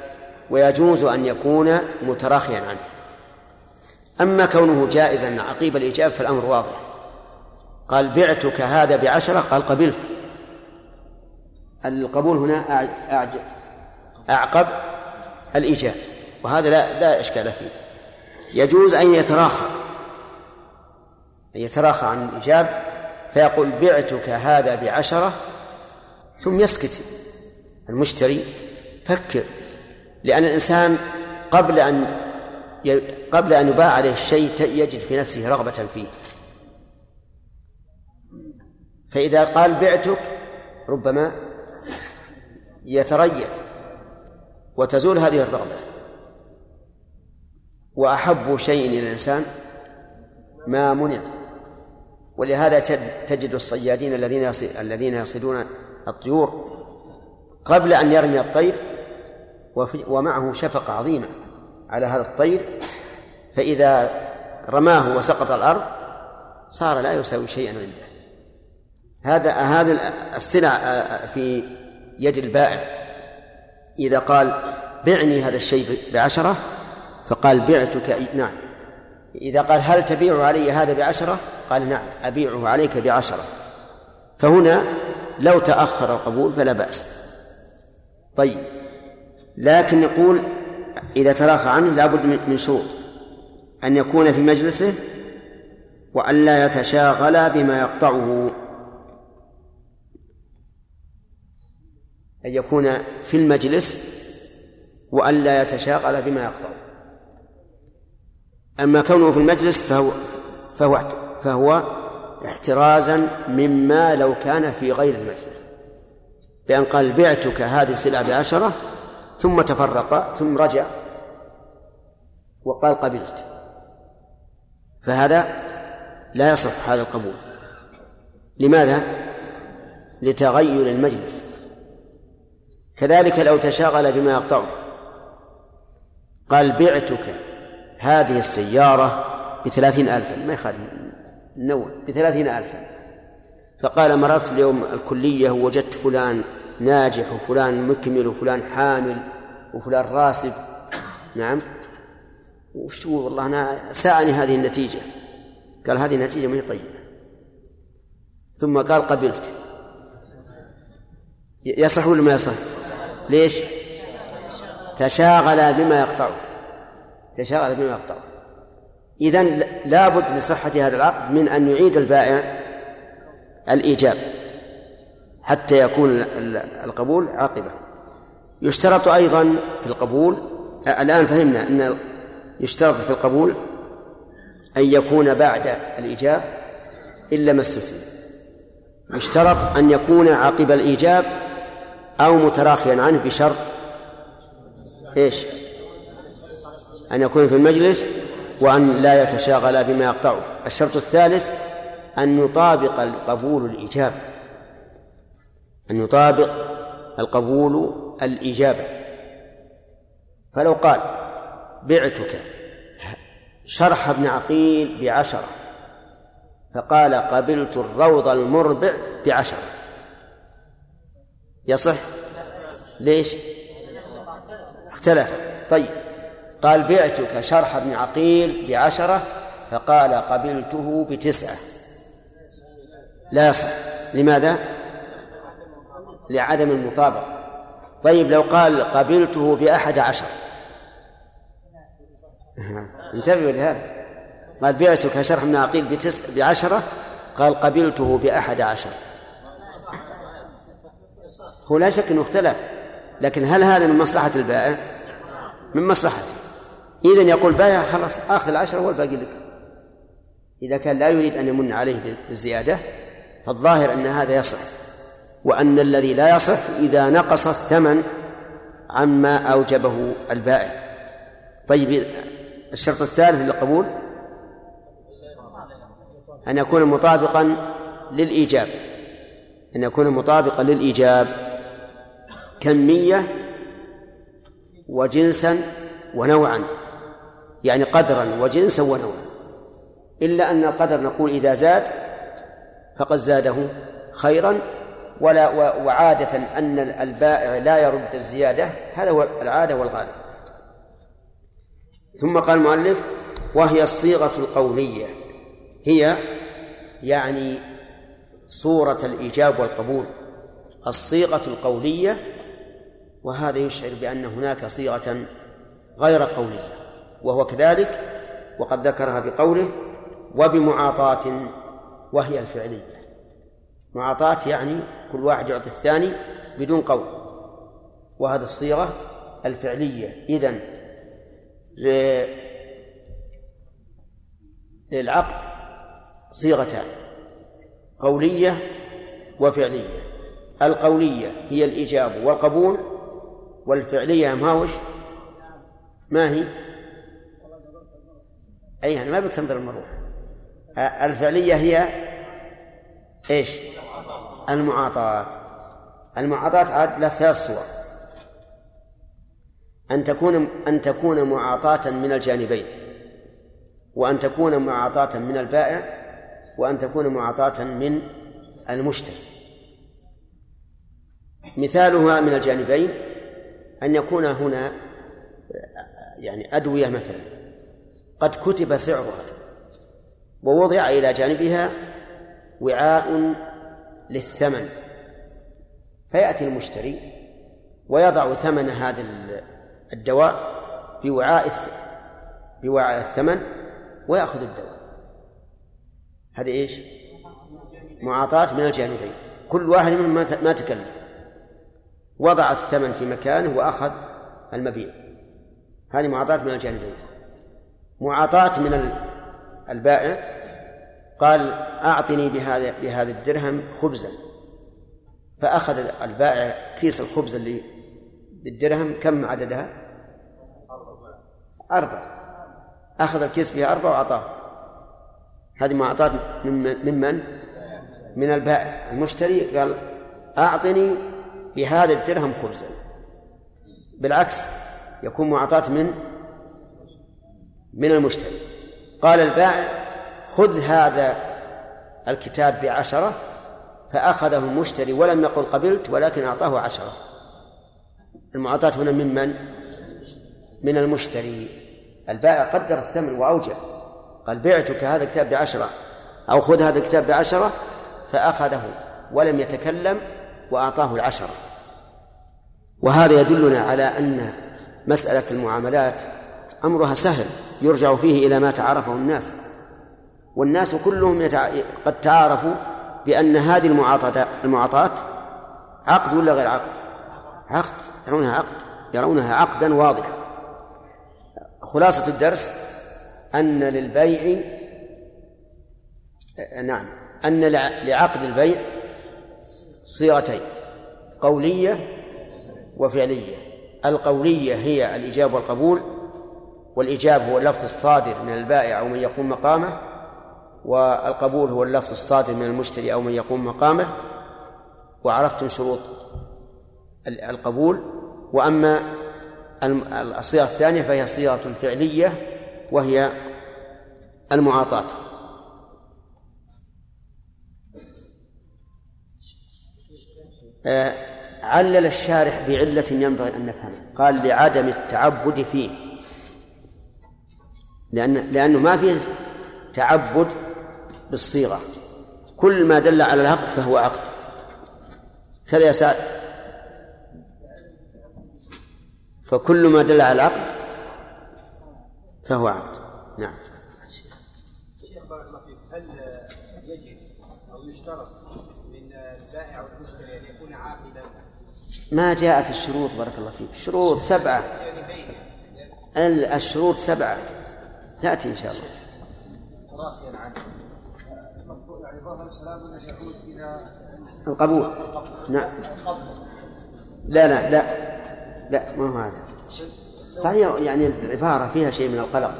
ويجوز أن يكون متراخيا عنه. أما كونه جائزا عقيب الإيجاب فالأمر واضح. قال بعتك هذا بعشرة؟ قال قبلت. القبول هنا أعقب الإيجاب. وهذا لا لا إشكال فيه. يجوز أن يتراخى. أن يتراخى عن الإيجاب فيقول بعتك هذا بعشرة ثم يسكت المشتري. فكر لأن الإنسان قبل أن قبل أن يباع عليه الشيء يجد في نفسه رغبة فيه. فإذا قال بعتك ربما يتريث وتزول هذه الرغبة. وأحب شيء إلى الإنسان ما منع. ولهذا تجد الصيادين الذين الذين يصيدون الطيور قبل أن يرمي الطير ومعه شفقة عظيمة على هذا الطير. فإذا رماه وسقط الأرض صار لا يساوي شيئا عنده. هذا هذه السلع في يد البائع. إذا قال بعني هذا الشيء بعشرة فقال بعتك نعم. إذا قال هل تبيع علي هذا بعشرة؟ قال نعم أبيعه عليك بعشرة. فهنا لو تأخر القبول فلا بأس. طيب لكن نقول إذا تراخى عنه لابد من شروط. أن يكون في مجلسه وأن لا يتشاغل بما يقطعه. أن يكون في المجلس وأن لا يتشاغل بما يقطعه. أما كونه في المجلس فهو فهو فهو احترازا مما لو كان في غير المجلس. بأن قال بعتك هذه السلعة بعشرة ثم تفرق ثم رجع وقال قبلت. فهذا لا يصح هذا القبول. لماذا؟ لتغير المجلس. كذلك لو تشاغل بما يقطعه. قال بعتك هذه السيارة بثلاثين ألفا. ما يخالف. النوع بثلاثين ألفا. فقال مررت اليوم الكلية ووجدت فلان ناجح وفلان مكمل وفلان حامل وفلان راسب. نعم. وشو والله أنا ساعني هذه النتيجة. قال هذه النتيجة ما هي طيبة. ثم قال قبلت. يصح ولا ما يصح؟ ليش؟ تشاغل بما يقطعه. تشاغل بما يقطعه إذا لابد لصحة هذا العقد من أن يعيد البائع الإيجاب حتى يكون القبول عاقبة. يشترط أيضا في القبول الآن فهمنا أن يشترط في القبول أن يكون بعد الإيجاب إلا ما استثني. يشترط أن يكون عقب الإيجاب أو متراخيا عنه بشرط إيش؟ أن يكون في المجلس وأن لا يتشاغل بما يقطعه. الشرط الثالث أن يطابق القبول الإجابة. أن يطابق القبول الإجابة. فلو قال بعتك شرح ابن عقيل بعشرة فقال قبلت الروض المربع بعشرة. يصح؟ ليش؟ اختلف. طيب. قال بعتك شرح ابن عقيل بعشرة فقال قبلته بتسعة. لا يصح. لماذا؟ لعدم المطابقة. طيب لو قال قبلته بأحد عشر. انتبهوا لهذا. قال بعتك شرح ابن عقيل بتس بعشرة قال قبلته بأحد عشر. هو لا شك أنه اختلف لكن هل هذا من مصلحة البائع؟ من مصلحته. إذن يقول بائع خلاص آخذ العشرة والباقي لك. إذا كان لا يريد أن يمن عليه بالزيادة فالظاهر أن هذا يصح. وأن الذي لا يصح إذا نقص الثمن عما أوجبه البائع. طيب الشرط الثالث للقبول؟ أن يكون مطابقا للإيجاب. أن يكون مطابقا للإيجاب. كمية وجنسا ونوعا. يعني قدرا وجنسا ونوعا إلا أن القدر نقول إذا زاد فقد زاده خيرا ولا وعادة أن البائع لا يرد الزيادة هذا هو العادة والغالب. ثم قال المؤلف وهي الصيغة القولية. هي يعني صورة الإيجاب والقبول. الصيغة القولية وهذا يشعر بأن هناك صيغة غير قولية. وهو كذلك وقد ذكرها بقوله وبمعاطاة وهي الفعلية. معاطاة يعني كل واحد يعطي الثاني بدون قول. وهذه الصيغة الفعلية. إذن للعقد صيغتان قولية وفعلية. القولية هي الإجابة والقبول والفعلية ما وش؟ ما هي؟ أي يعني ما بك تنظر المروح. الفعلية هي إيش؟ المعاطاة. المعاطاة عاد لها ثلاث صور. أن تكون أن تكون معاطاة من الجانبين. وأن تكون معاطاة من البائع وأن تكون معاطاة من المشتري. مثالها من الجانبين أن يكون هنا يعني أدوية مثلا. قد كتب سعرها ووضع إلى جانبها وعاء للثمن فيأتي المشتري ويضع ثمن هذا ال- الدواء بوعاء بوعاء الثمن ويأخذ الدواء. هذه إيش؟ معاطاة من الجانبين كل واحد منهم ما تكلم وضع الثمن في مكانه وأخذ المبيع. هذه معاطاة من الجانبين. معاطاة من ال- البائع قال أعطني بهذا بهذا الدرهم خبزا. فأخذ البائع كيس الخبز اللي بالدرهم كم عددها؟ أربع أخذ الكيس بها أربع وأعطاه. هذه معطاة ممن ممن؟ من البائع. المشتري قال أعطني بهذا الدرهم خبزا. بالعكس يكون معطاة من من المشتري قال البائع خذ هذا الكتاب بعشرة فأخذه المشتري ولم يقل قبلت ولكن أعطاه عشرة. المعطاة هنا ممن؟ من؟ المشتري البائع قدر الثمن وأوجب. قال بعتك هذا الكتاب بعشرة أو خذ هذا الكتاب بعشرة فأخذه ولم يتكلم وأعطاه العشرة. وهذا يدلنا على أن مسألة المعاملات أمرها سهل. يرجع فيه إلى ما تعارفه الناس. والناس كلهم يتع... قد تعارفوا بأن هذه المعاطاة المعاطاة عقد ولا غير عقد؟ عقد يرونها عقد يرونها عقدا واضحا. خلاصة الدرس أن للبيع نعم أن لع- لعقد البيع صيغتين قولية وفعلية. القولية هي الإجاب والقبول والإجاب هو اللفظ الصادر من البائع أو من يقوم مقامه والقبول هو اللفظ الصادر من المشتري أو من يقوم مقامه وعرفتم شروط ال- القبول. وأما الصيغة الثانية فهي صيغة فعلية وهي المعاطاة. آه، علل الشارح بعلة ينبغي أن نفهمها. قال لعدم التعبد فيه. لأن لأنه ما فيه تعبد بالصيغة. كل ما دل على العقد فهو عقد. كذا يا سعد فكل ما دل على العقد فهو عقد. نعم. شيخ بارك الله فيك هل يجب أو يشترط من البائع أو المشتري أن يكون عاقلا ما جاءت الشروط بارك الله فيك. الشروط سبعة. يعني الشروط سبعة. تأتي إن شاء الله. عنه يعني ظاهر الكلام انه يعود إلى القبول. نعم لا لا لا لا ما هو هذا. صحيح يعني العبارة فيها شيء من القلق.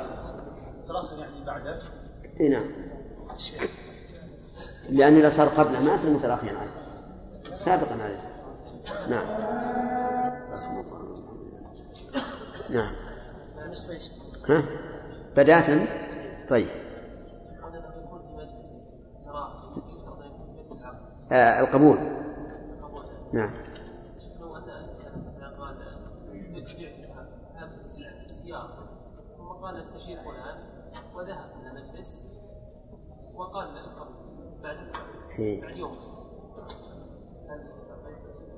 تراخي يعني بعده إي نعم. لأن إذا صار قبله ما يصير متراخيا عليه سابقا عليه. نعم. نعم. ها؟ بدأت؟ طيب. آه القبول. نعم. ان قال استشير فلان وذهب إلى مجلس وقال القبض بعد. بعد يوم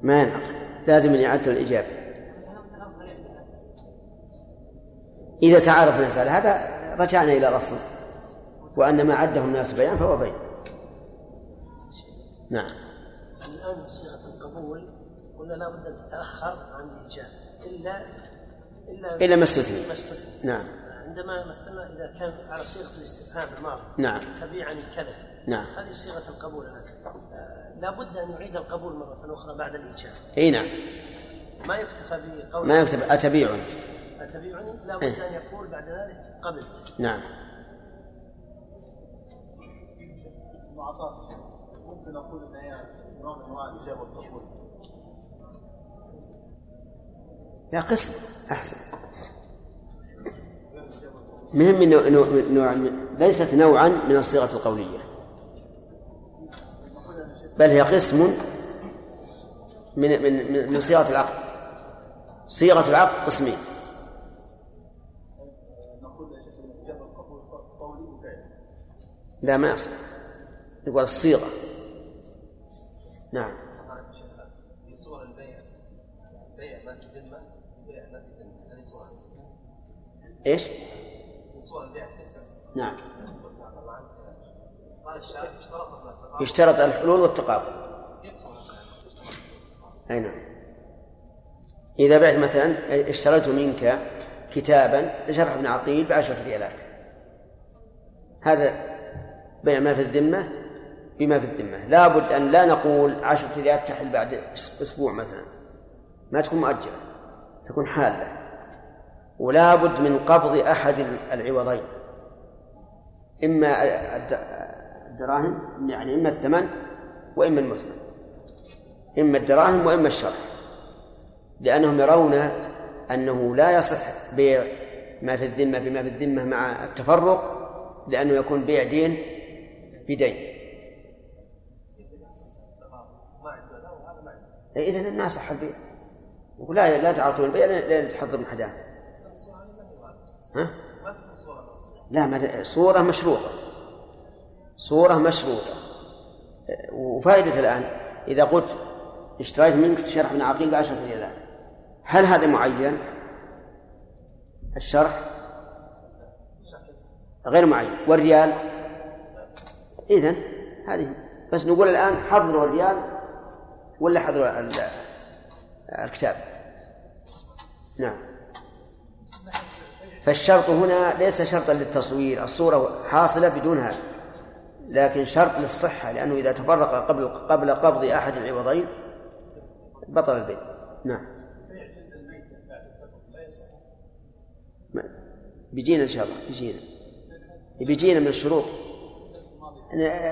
ما ينفع. لازم إعادة الإجابة. إذا تعارف الناس على هذا رجعنا إلى الأصل. وأن ما عده الناس بيان فهو بيان. نعم. الآن صيغة القبول قلنا لا بد أن تتأخر عن الإيجاب. الا الا إلا ما استثني. نعم. عندما مثلنا إذا كان على صيغة الاستفهام الماضي. نعم. تبيعني كذا. نعم. هذه صيغة القبول آه، لا بد أن يعيد القبول مرة أخرى بعد الإيجاب. إي نعم. ما يكتفى بقول ما يكتب أتبيعني اتبيعني لا بد. أن يقول بعد ذلك قبلت نعم. ممكن نقول إن هي نوع من الاجابه والقبول لا قسم أحسن. مهم من نوع, نوع, من- ليست نوعا من الصيغة القولية. بل هي قسم من من من- من صيغة العقد صيغة العقد قسمين. لا ما يصح. يقول الصيغة. نعم. صور البيع في الذمه هذه صوره إيش؟ صور البيع نعم. قال اشترط يشترط الحلول والتقابل. أي نعم. إذا بعت مثلا اشتريت منك كتابا لشرح ابن عقيل بعشرة ريالات. هذا بيع ما في الذمة بما في الذمة. لابد أن لا نقول عشرة ريالات تحل بعد أسبوع مثلا. ما تكون مؤجلة تكون حالة. ولا بد من قبض أحد العوضين. إما الدراهم يعني إما الثمن وإما المثمن. إما الدراهم وإما الشرح. لأنهم يرون أنه لا يصح بيع ما في الذمة بما في الذمة مع التفرق لأنه يكون بيع دين بدين. إذا ما صح البيع يقول لا لا تعطون البيع لا تحضر من حداها ها؟ لا صورة مشروطة. صورة مشروطة. وفائدة الآن إذا قلت اشتريت منك شرح من عقيل بعشرة ريالات هل هذا معين؟ الشرح؟ غير معين. والريال؟ إذن هذه. بس نقول الآن حضروا الريال ولا حضروا الكتاب؟ نعم. فالشرط هنا ليس شرطا للتصوير الصورة حاصلة بدون هذا. لكن شرط للصحة لأنه إذا تفرق قبل قبل قبض أحد العوضين بطل البيع. نعم. بيجينا إن شاء الله بيجينا. بيجينا من الشروط.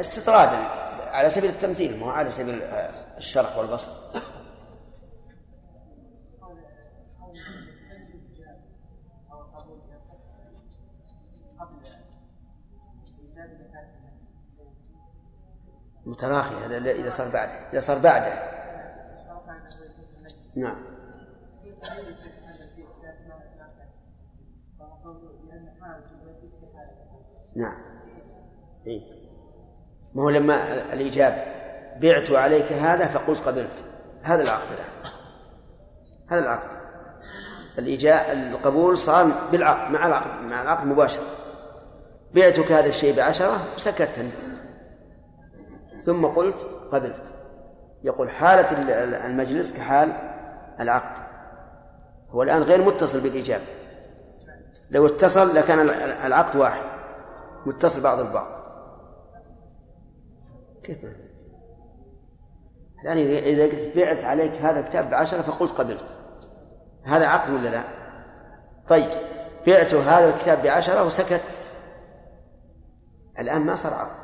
استطرادا على سبيل التمثيل مو على سبيل الشرح والبسط. متراخي هذا إذا صار بعده إذا صار بعده. نعم. نعم. إيه؟ ما هو لما الإجابة بعت عليك هذا فقلت قبلت. هذا العقد الآن. هذا العقد. الإجاء القبول صار بالعقد مع العقد مع العقد مباشرة بعتك هذا الشيء بعشرة وسكت أنت. ثم قلت قبلت. يقول حالة المجلس كحال العقد. هو الآن غير متصل بالإجابة لو اتصل لكان العقد واحد. متصل بعض البعض. كيف؟ الآن إذا قلت بعت عليك هذا الكتاب بعشرة فقلت قبلت هذا عقد ولا لا؟ طيب بعت هذا الكتاب بعشرة وسكت. الآن ما صار عقد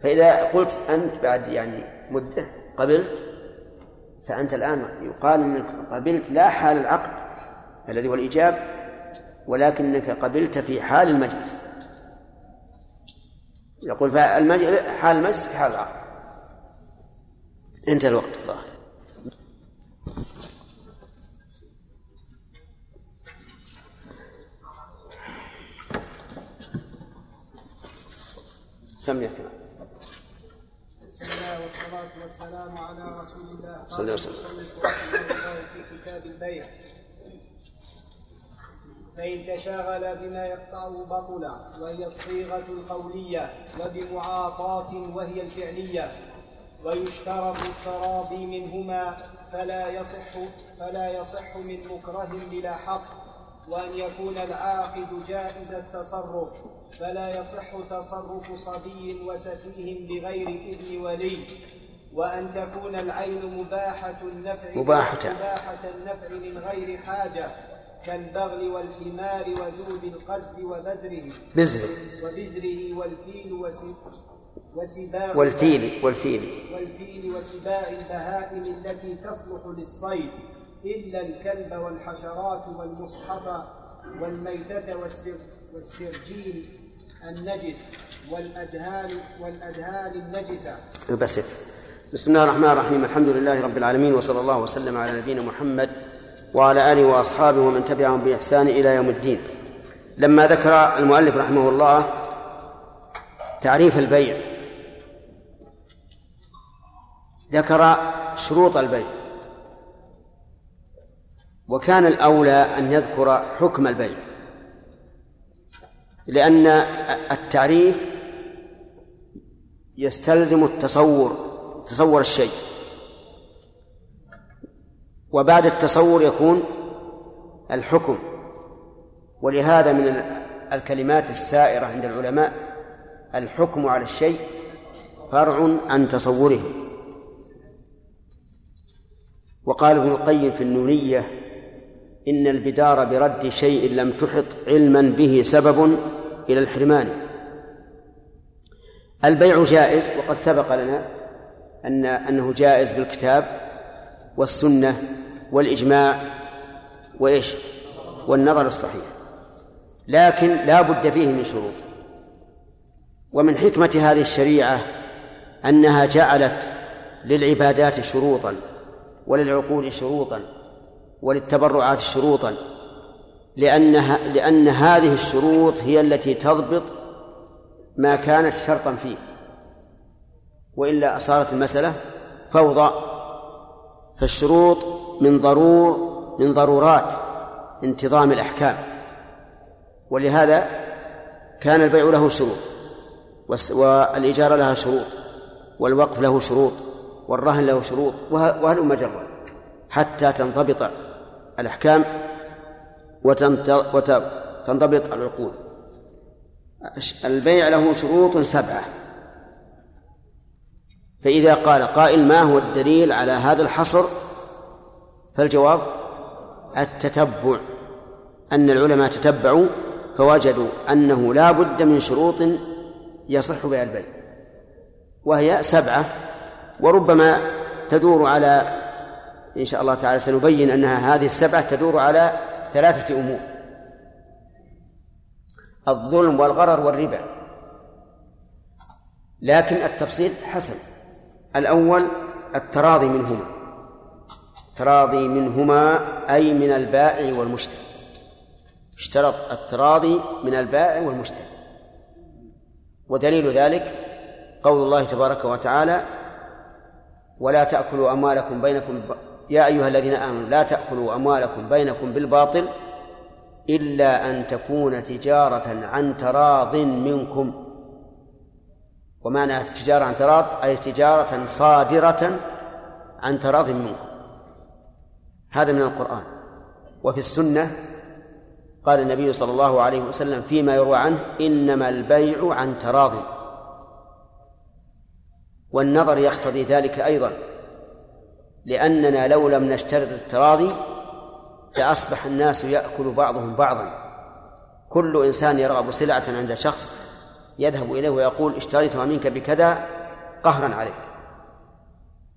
فإذا قلت أنت بعد يعني مدة قبلت فأنت الآن يقال أنك قبلت لا حال العقد الذي هو الإيجاب ولكنك قبلت في حال المجلس. يقول فالمجلس حال المجلس حال العقد. انتهى الوقت. الظاهر سمي كمان بسم الله والصلاة والسلام على رسول الله. صلى الله عليه وسلم. في كتاب البيع. فإن تشاغل بما يقطعه بطلا وهي الصيغة القولية وبمعاطاة وهي الفعلية ويشترط التراضي منهما فلا يصح فلا يصح من مكره بلا حق وأن يكون العاقد جائز التصرف فلا يصح تصرف صبي وسفيه بغير إذن ولي وأن تكون العين مباحة النفع مباحة. مباحة النفع من غير حاجة كالبغل والحمار وذوب القز وبزره. بزر وبزره والفيل وس- وسباع والفيل والفيل. والفيل وسباع البهائم التي تصلح للصيد. إلا الكلب والحشرات والمصحف والميتة والسر والسرجين النجس والأدهان والأدهان النجسة. بس بسم الله الرحمن الرحيم. الحمد لله رب العالمين وصلى الله وسلم على نبينا محمد وعلى آله وأصحابه ومن تبعهم بإحسان إلى يوم الدين. لما ذكر المؤلف رحمه الله تعريف البيع ذكر شروط البيع وكان الأولى أن يذكر حكم البيع لأن التعريف يستلزم التصور تصور الشيء. وبعد التصور يكون الحكم. ولهذا من الكلمات السائرة عند العلماء الحكم على الشيء فرع عن تصوره. وقال ابن القيم في النونية إن البدار برد شيء لم تحط علما به سبب إلى الحرمان. البيع جائز وقد سبق لنا أن أنه جائز بالكتاب والسنة والإجماع وإيش؟ والنظر الصحيح. لكن لا بد فيه من شروط. ومن حكمة هذه الشريعة أنها جعلت للعبادات شروطا وللعقول شروطا وللتبرعات شروطا لأنها لأن هذه الشروط هي التي تضبط ما كانت شرطا فيه. وإلا صارت المسألة فوضى. فالشروط من ضرور من ضرورات انتظام الأحكام. ولهذا كان البيع له شروط والإجارة لها شروط والوقف له شروط والرهن له شروط وهل مجرة حتى تنضبط الأحكام وتنضبط العقود. البيع له شروط سبعة. فإذا قال قائل ما هو الدليل على هذا الحصر؟ فالجواب التتبع أن العلماء تتبعوا فوجدوا أنه لا بد من شروط يصح بها البيع وهي سبعة وربما تدور على إن شاء الله تعالى سنبين أنها هذه السبعة تدور على ثلاثة أمور الظلم والغرر والربا لكن التفصيل حسن الأول التراضي منهما. التراضي منهما أي من البائع والمشتري. اشترط التراضي من البائع والمشتري. ودليل ذلك قول الله تبارك وتعالى ولا تأكلوا أموالكم بينكم ب... يا أيها الذين آمنوا لا تأكلوا أموالكم بينكم بالباطل إلا أن تكون تجارة عن تراض منكم. ومعنى التجارة عن تراض أي تجارة صادرة عن تراض منكم. هذا من القرآن. وفي السنة قال النبي صلى الله عليه وسلم فيما يروى عنه إنما البيع عن تراض. والنظر يقتضي ذلك أيضا لأننا لو لم نشترط التراضي لأصبح الناس يأكل بعضهم بعضا. كل إنسان يرغب سلعة عند شخص يذهب إليه ويقول اشتريتها منك بكذا قهرا عليك.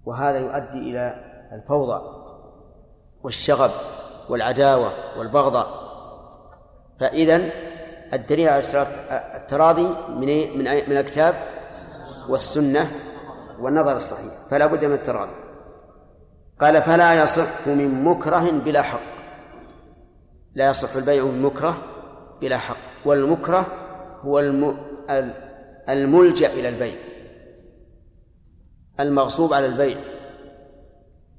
وهذا يؤدي إلى الفوضى. والشغب والعداوة والبغضاء فإذا الدليل على اشتراط التراضي من من من الكتاب والسنة والنظر الصحيح. فلا بد من التراضي. قال فلا يصح من مكره بلا حق. لا يصح البيع من مكره بلا حق. والمكره هو الم... الملجأ إلى البيع. المغصوب على البيع.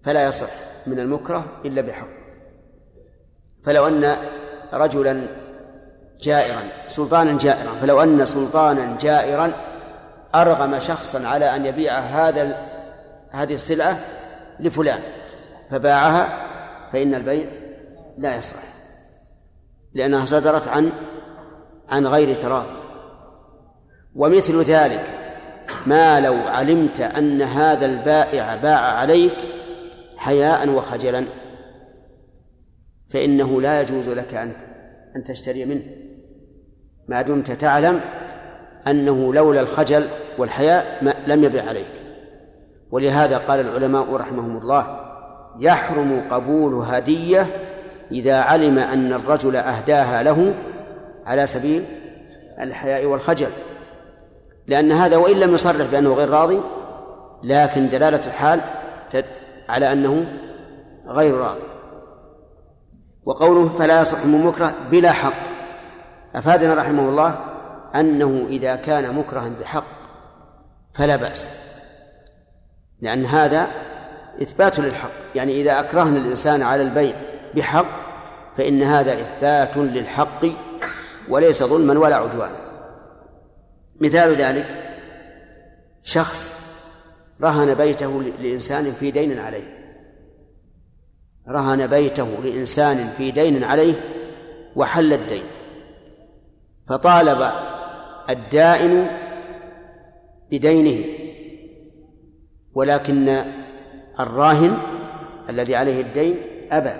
فلا يصح. من المكره إلا بحق. فلو أن رجلا جائرا سلطانا جائرا فلو أن سلطانا جائرا أرغم شخصا على أن يبيع هذا هذه السلعة لفلان فباعها فإن البيع لا يصح لأنها صدرت عن عن غير تراضي. ومثل ذلك ما لو علمت أن هذا البائع باع عليك حياء وخجلا. فإنه لا يجوز لك أن أن تشتري منه. ما دمت تعلم أنه لولا الخجل والحياء لم يبع عليك. ولهذا قال العلماء رحمهم الله يحرم قبول هدية إذا علم أن الرجل أهداها له على سبيل الحياء والخجل. لأن هذا وإن لم يصرح بأنه غير راضي لكن دلالة الحال على أنه غير راضي. وقوله فلا يصح من مكره بلا حق. أفادنا رحمه الله أنه إذا كان مكرها بحق فلا بأس. لأن هذا إثبات للحق. يعني إذا أكرهنا الإنسان على البيع بحق فإن هذا إثبات للحق وليس ظلما ولا عدوانا مثال ذلك شخص رهن بيته لإنسان في دين عليه. رهن بيته لإنسان في دين عليه وحل الدين. فطالب الدائن بدينه ولكن الراهن الذي عليه الدين أبى.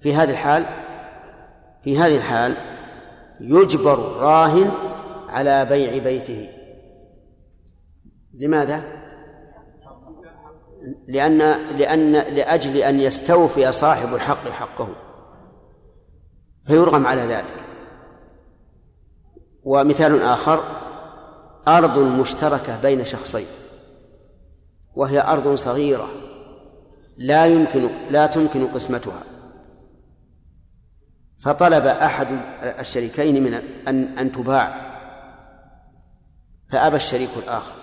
في هذه الحال في هذه الحال يجبر الراهن على بيع بيته. لماذا؟ لأن لأن لأجل أن يستوفي صاحب الحق حقه فيرغم على ذلك. ومثال آخر أرض مشتركة بين شخصين وهي أرض صغيرة لا يمكن لا تمكن قسمتها. فطلب أحد الشريكين من أن أن تباع فأبى الشريك الآخر.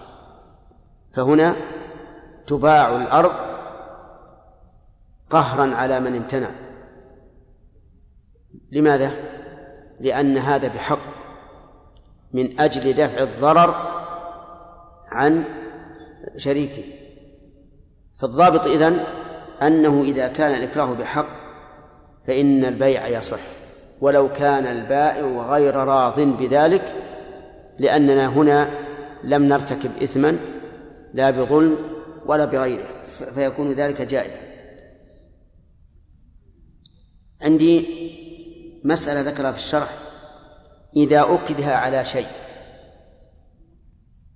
فهنا تباع الأرض قهرا على من امتنع. لماذا؟ لأن هذا بحق من أجل دفع الضرر عن شريكه. فالضابط إذن أنه إذا كان الإكراه بحق فإن البيع يصح. ولو كان البائع غير راض بذلك لأننا هنا لم نرتكب إثما لا بظلم ولا بغيره فيكون ذلك جائزا. عندي مسألة ذكرها في الشرح. إذا أكره على شيء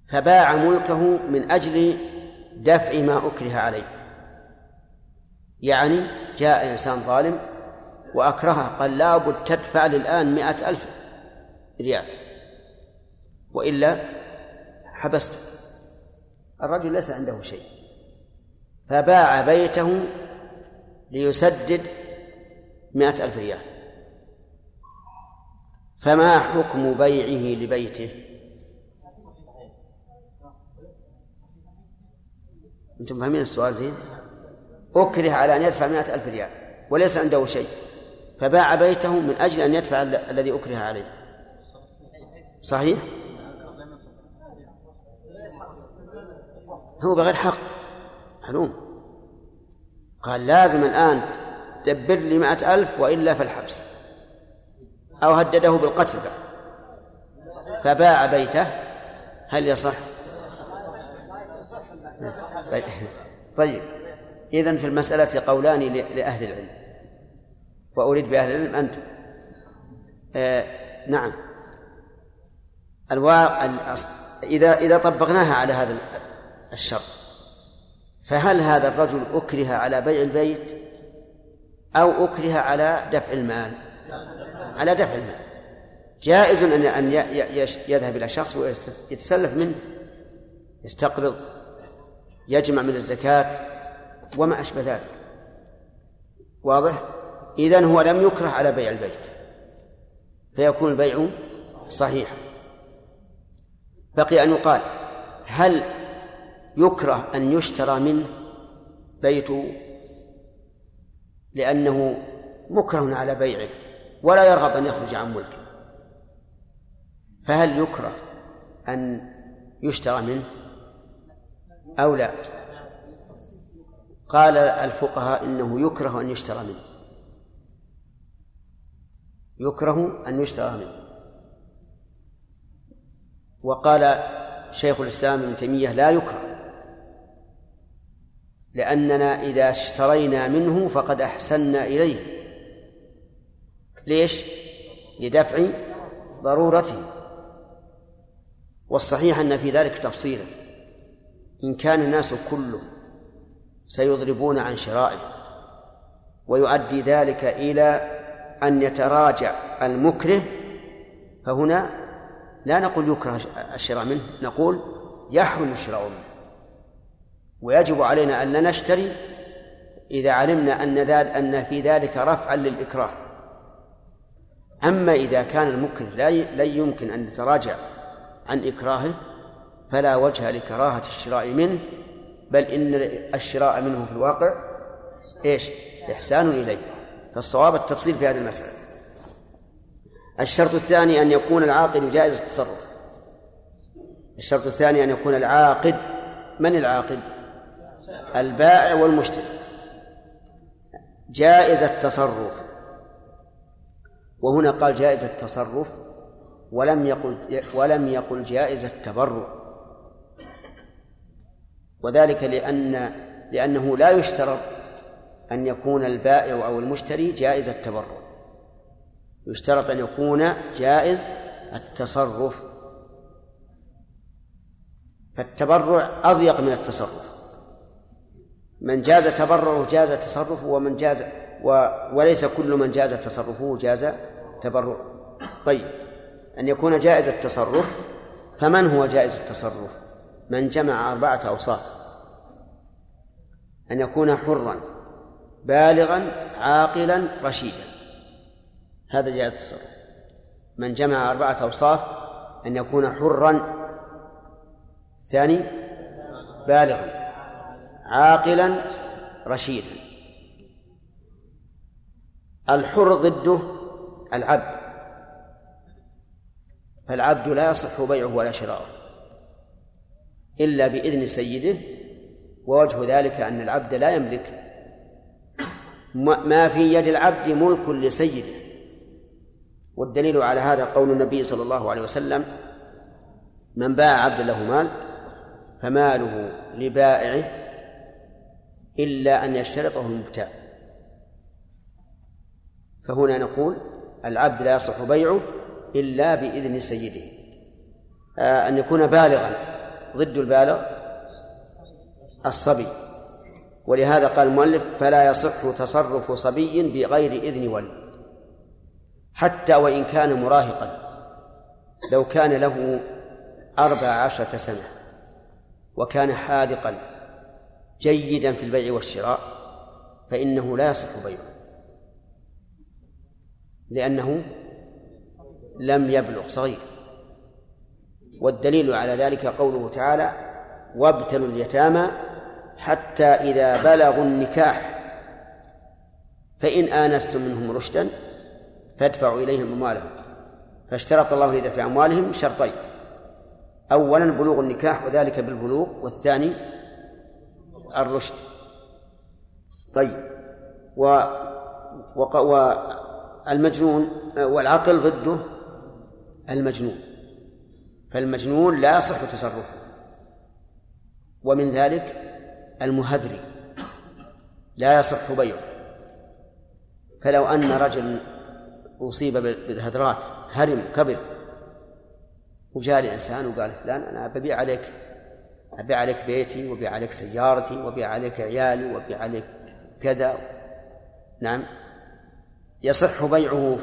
فباع ملكه من أجل دفع ما أكره عليه. يعني جاء إنسان ظالم وأكرهه قال لابد تدفع الآن مئة ألف ريال. وإلا حبسته الرجل ليس عنده شيء. فباع بيته ليسدد مئة ألف ريال. فما حكم بيعه لبيته؟ أنتم فاهمين السؤال زين؟ أكره على أن يدفع مئة ألف ريال وليس عنده شيء. فباع بيته من أجل أن يدفع الذي أكره عليه. صحيح؟ هو بغير حق. معلوم. قال لازم الآن دبر لي مئة ألف وإلا فالحبس أو هدده بالقتل بعد. فباع بيته. هل يصح؟ طيب. إذن في المسألة قولان لأهل العلم. وأريد بأهل العلم أنتم. آه نعم. الواقع إذا إذا طبقناها على هذا الشرط. فهل هذا الرجل أكره على بيع البيت أو أكره على دفع المال؟ على دفع المال. جائز أن أن يذهب إلى شخص ويتسلف منه يستقرض يجمع من الزكاة وما أشبه ذلك. واضح؟ إذن هو لم يكره على بيع البيت. فيكون البيع صحيحا. بقي أن يقال هل يكره أن يشترى منه بيته لأنه مكره على بيعه ولا يرغب أن يخرج عن ملكه. فهل يكره أن يشترى منه أو لا؟ قال الفقهاء إنه يكره أن يشترى منه. يكره أن يشترى منه. وقال شيخ الإسلام ابن تيمية لا يكره. لأننا إذا اشترينا منه فقد أحسنا إليه. ليش؟ لدفع ضرورته. والصحيح أن في ذلك تفصيلا. إن كان الناس كلهم سيضربون عن شرائه ويؤدي ذلك إلى أن يتراجع المكره فهنا لا نقول يكره الشراء منه نقول يحرم الشراء منه. ويجب علينا أن لا نشتري إذا علمنا أن ذلك أن في ذلك رفعا للإكراه. أما إذا كان المكره لا لا يمكن أن يتراجع عن إكراهه فلا وجه لكراهة الشراء منه بل إن الشراء منه في الواقع إيش؟ إحسان إليه. فالصواب التفصيل في هذه المسألة. الشرط الثاني أن يكون العاقد جائز التصرف. الشرط الثاني أن يكون العاقد من العاقد؟ البائع والمشتري. جائز التصرف. وهنا قال جائز التصرف ولم يقل ولم يقل جائز التبرع. وذلك لأن لأنه لا يشترط أن يكون البائع أو المشتري جائز التبرع. يشترط أن يكون جائز التصرف. فالتبرع أضيق من التصرف. من جاز تبرعه جاز تصرفه ومن جاز و وليس كل من جاز تصرفه جاز تبرع طيب أن يكون جائز التصرف فمن هو جائز التصرف؟ من جمع أربعة أوصاف. أن يكون حرا بالغا عاقلا رشيدا. هذا جائز التصرف. من جمع أربعة أوصاف أن يكون حرا. ثاني بالغا. عاقلا رشيدا. الحر ضده العبد. فالعبد لا يصح بيعه ولا شراؤه إلا بإذن سيده ووجه ذلك أن العبد لا يملك ما في يد العبد ملك لسيده. والدليل على هذا قول النبي صلى الله عليه وسلم من باع عبدا له مال فماله لبائعه إلا أن يشترطه المبتاع. فهنا نقول العبد لا يصح بيعه إلا بإذن سيده. آه أن يكون بالغا ضد البالغ الصبي. ولهذا قال المؤلف فلا يصح تصرف صبي بغير إذن ولي. حتى وإن كان مراهقا. لو كان له أربع عشرة سنة وكان حاذقا. جيدا في البيع والشراء فإنه لا يصح بيعه. لأنه لم يبلغ صغير. والدليل على ذلك قوله تعالى وابتلوا اليتامى حتى إذا بلغوا النكاح فإن آنستم منهم رشدا فادفعوا إليهم أموالهم. فاشترط الله لدفع أموالهم شرطين أولا بلوغ النكاح وذلك بالبلوغ والثاني الرشد. طيب. و والمجنون والعقل ضده المجنون. فالمجنون لا يصح تصرفه. ومن ذلك المهذري. لا يصح بيعه. فلو أن رجل أصيب بالهذرات هرم كبر وجاء الإنسان وقال فلان أنا ببيع عليك. أبيع عليك بيتي وبيع عليك سيارتي وبيع عليك عيالي وبيع عليك كذا. نعم. يصح بيعه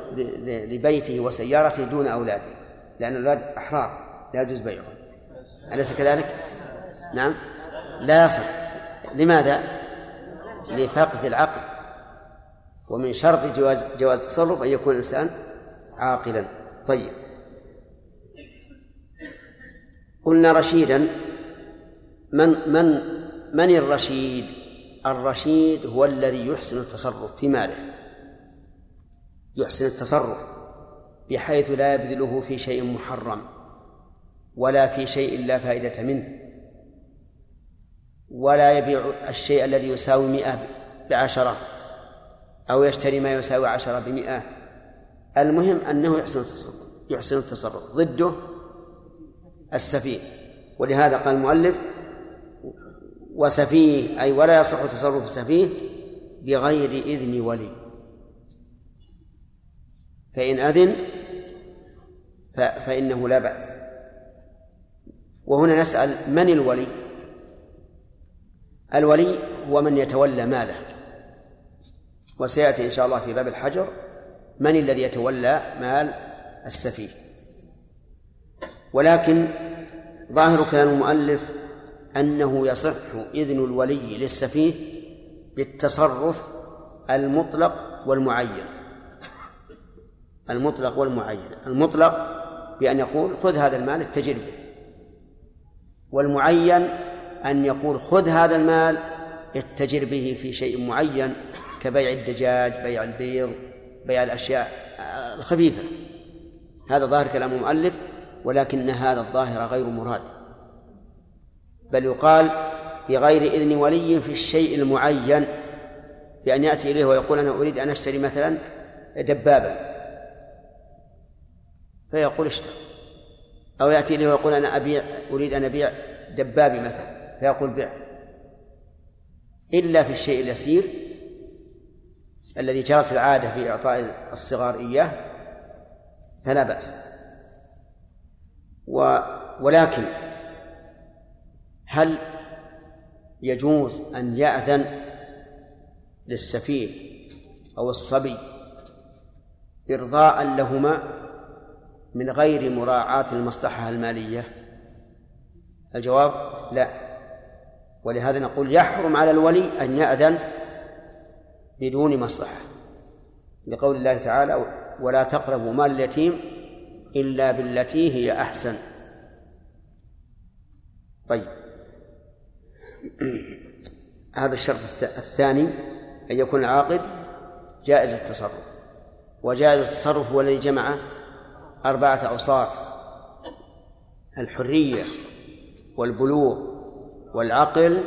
لبيته وسيارته دون أولاده لأن الأولاد أحرار لا يجوز بيعهم أليس كذلك؟ نعم. لا يصح. لماذا؟ لفقد العقل ومن شرط جواز جواز التصرف أن يكون الإنسان عاقلا. طيب. قلنا رشيدا من من من الرشيد؟ الرشيد هو الذي يحسن التصرف في ماله. يحسن التصرف بحيث لا يبذله في شيء محرم ولا في شيء لا فائدة منه. ولا يبيع الشيء الذي يساوي مئة بعشرة أو يشتري ما يساوي عشرة بمئة. المهم أنه يحسن التصرف يحسن التصرف ضده السفيه. ولهذا قال المؤلف وسفيه أي ولا يصح تصرف السفيه بغير إذن ولي. فإن أذن فإنه لا بأس. وهنا نسأل من الولي؟ الولي هو من يتولى ماله. وسيأتي إن شاء الله في باب الحجر من الذي يتولى مال السفيه. ولكن ظاهر كلام المؤلف أنه يصح إذن الولي للسفيه بالتصرف المطلق والمعين. المطلق والمعين. المطلق بأن يقول خذ هذا المال اتجر به. والمعين أن يقول خذ هذا المال اتجر به في شيء معين كبيع الدجاج بيع البيض بيع الأشياء الخفيفة. هذا ظاهر كلام المؤلف ولكن هذا الظاهر غير مراد. بل يقال بغير إذن ولي في الشيء المعين بأن يأتي إليه ويقول أنا أريد أن أشتري مثلا دبابا. فيقول اشتر أو يأتي إليه ويقول أنا أبيع أريد أن أبيع دبابي مثلا فيقول بيع. إلا في الشيء اليسير الذي جرت العادة في إعطاء الصغار إياه فلا بأس. و ولكن هل يجوز أن يأذن للسفيه أو الصبي إرضاء لهما من غير مراعاة المصلحة المالية؟ الجواب لا. ولهذا نقول يحرم على الولي أن يأذن بدون مصلحة لقول الله تعالى ولا تقربوا مال اليتيم إلا بالتي هي أحسن. طيب. هذا الشرط الثاني أن يكون العاقد جائز التصرف. وجائز التصرف هو الذي جمع أربعة أوصاف الحرية والبلوغ والعقل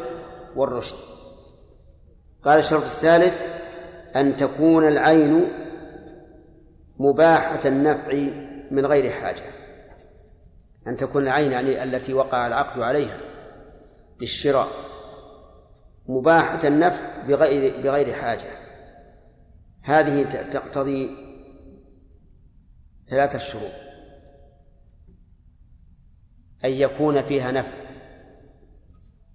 والرشد. قال الشرط الثالث أن تكون العين مباحة النفع من غير حاجة. أن تكون العين يعني التي وقع العقد عليها. للشراء مباحة النفع بغير بغير حاجة. هذه تقتضي ثلاثة شروط. أن يكون فيها نفع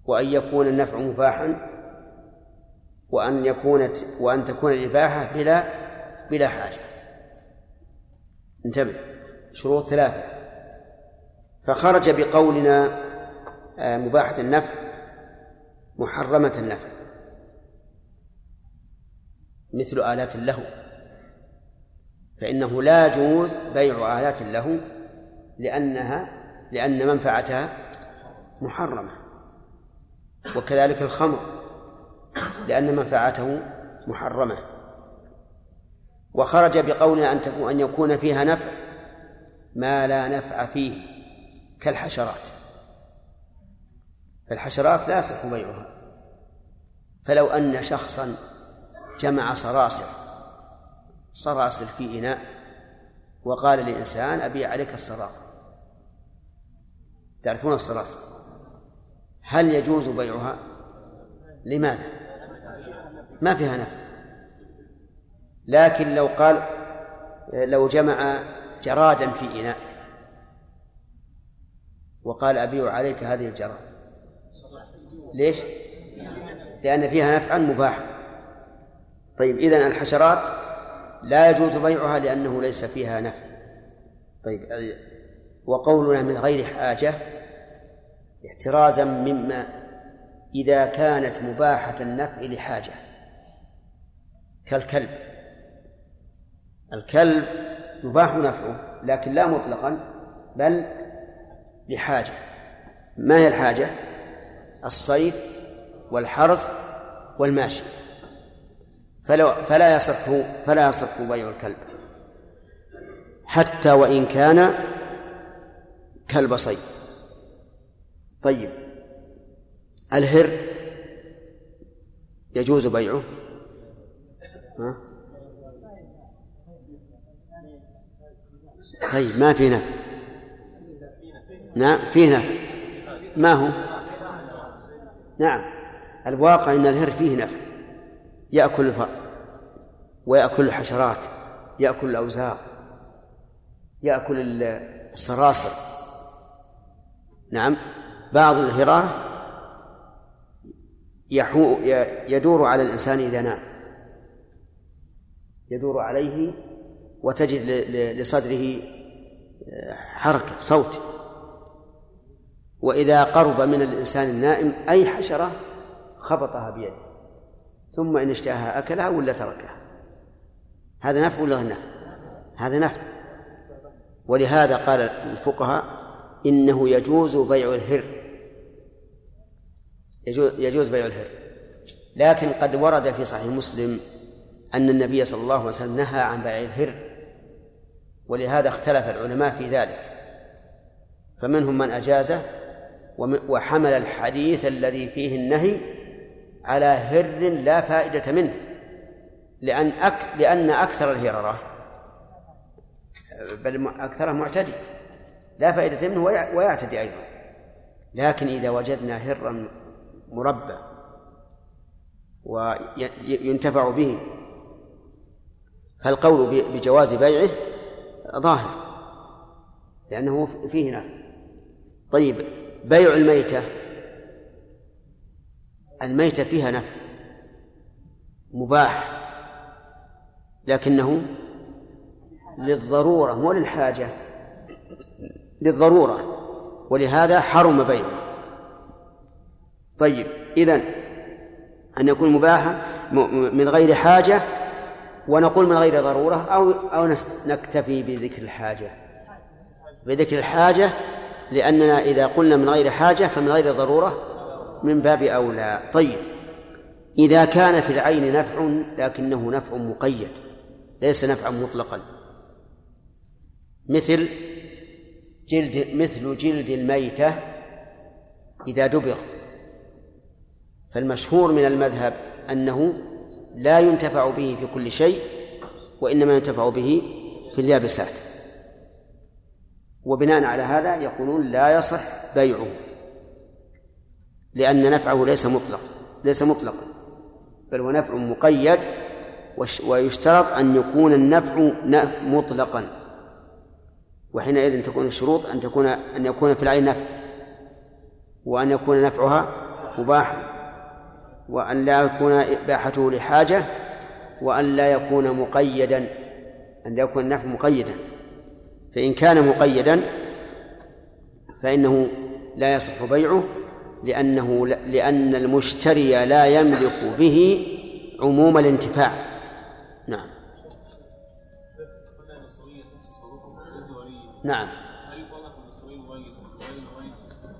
وأن يكون النفع مباحا وأن يكون وأن تكون الإباحة بلا بلا حاجة. انتبه شروط ثلاثة. فخرج بقولنا مباحة النفع محرمة النفع. مثل آلات اللهو. فإنه لا يجوز بيع آلات اللهو لأنها لأن منفعتها محرمة. وكذلك الخمر لأن منفعته محرمة. وخرج بقولنا أن أن يكون فيها نفع ما لا نفع فيه كالحشرات. فالحشرات لا يصح بيعها. فلو أن شخصا جمع صراصر صراصر في إناء وقال لإنسان أبيع عليك الصراصر تعرفون الصراصر هل يجوز بيعها؟ لماذا؟ ما فيها نفع. لكن لو قال لو جمع جرادا في إناء وقال أبيع عليك هذه الجراد. ليش؟ لأن فيها نفعا مباحا طيب إذن الحشرات لا يجوز بيعها لأنه ليس فيها نفع. طيب وقولنا من غير حاجة احترازا مما إذا كانت مباحة النفع لحاجة. كالكلب. الكلب يباح نفعه لكن لا مطلقا بل لحاجة. ما هي الحاجة؟ الصيد والحرث والماشي. فلو فلا يصح فلا يصح بيع الكلب. حتى وإن كان كلب صيد. طيب. الهر يجوز بيعه؟ ها؟ طيب ما في نفع. نعم فيه نفع. ما هو؟ نعم. الواقع أن الهر فيه نفع. يأكل الفأر ويأكل الحشرات يأكل الأوزار يأكل الصراصر نعم. بعض الهراه يحو يدور على الإنسان إذا نام. يدور عليه وتجد لصدره حركة صوت. وإذا قرب من الإنسان النائم أي حشرة خبطها بيده ثم إن اشتهاها أكلها ولا تركها. هذا نفع ولا نفع؟ هذا نفع. ولهذا قال الفقهاء إنه يجوز بيع الهر. يجوز, بيع الهر. لكن قد ورد في صحيح مسلم أن النبي صلى الله عليه وسلم نهى عن بيع الهر ولهذا اختلف العلماء في ذلك. فمنهم من أجازه وحمل الحديث الذي فيه النهي على هر لا فائدة منه لأن أك... لأن أكثر الهررة بل أكثرها معتدي لا فائدة منه ويعتدي أيضا. لكن إذا وجدنا هرا مربى وينتفع به فالقول بجواز بيعه ظاهر لأنه فيه نفع طيب بيع الميتة. الميتة فيها نفع مباح لكنه للضرورة مو للحاجة للضرورة ولهذا حرم بيعه. طيب إذن أن يكون مباحا من غير حاجة ونقول من غير ضرورة أو أو نكتفي بذكر الحاجة. بذكر الحاجة لأننا إذا قلنا من غير حاجة فمن غير ضرورة من باب أولى. طيب إذا كان في العين نفع لكنه نفع مقيد ليس نفعا مطلقا. مثل جلد مثل جلد الميتة إذا دبغ. فالمشهور من المذهب أنه لا ينتفع به في كل شيء وإنما ينتفع به في اليابسات. وبناء على هذا يقولون لا يصح بيعه لأن نفعه ليس مطلق ليس مطلقا بل هو نفع مقيد ويشترط أن يكون النفع مطلقا. وحينئذ تكون الشروط أن تكون أن يكون في العين نفع وأن يكون نفعها مباحا وأن لا يكون إباحته لحاجة وأن لا يكون مقيدا أن لا يكون النفع مقيدا. فإن كان مقيدا فإنه لا يصح بيعه لأنه لأن المشتري لا يملك به عموم الانتفاع. نعم. نعم.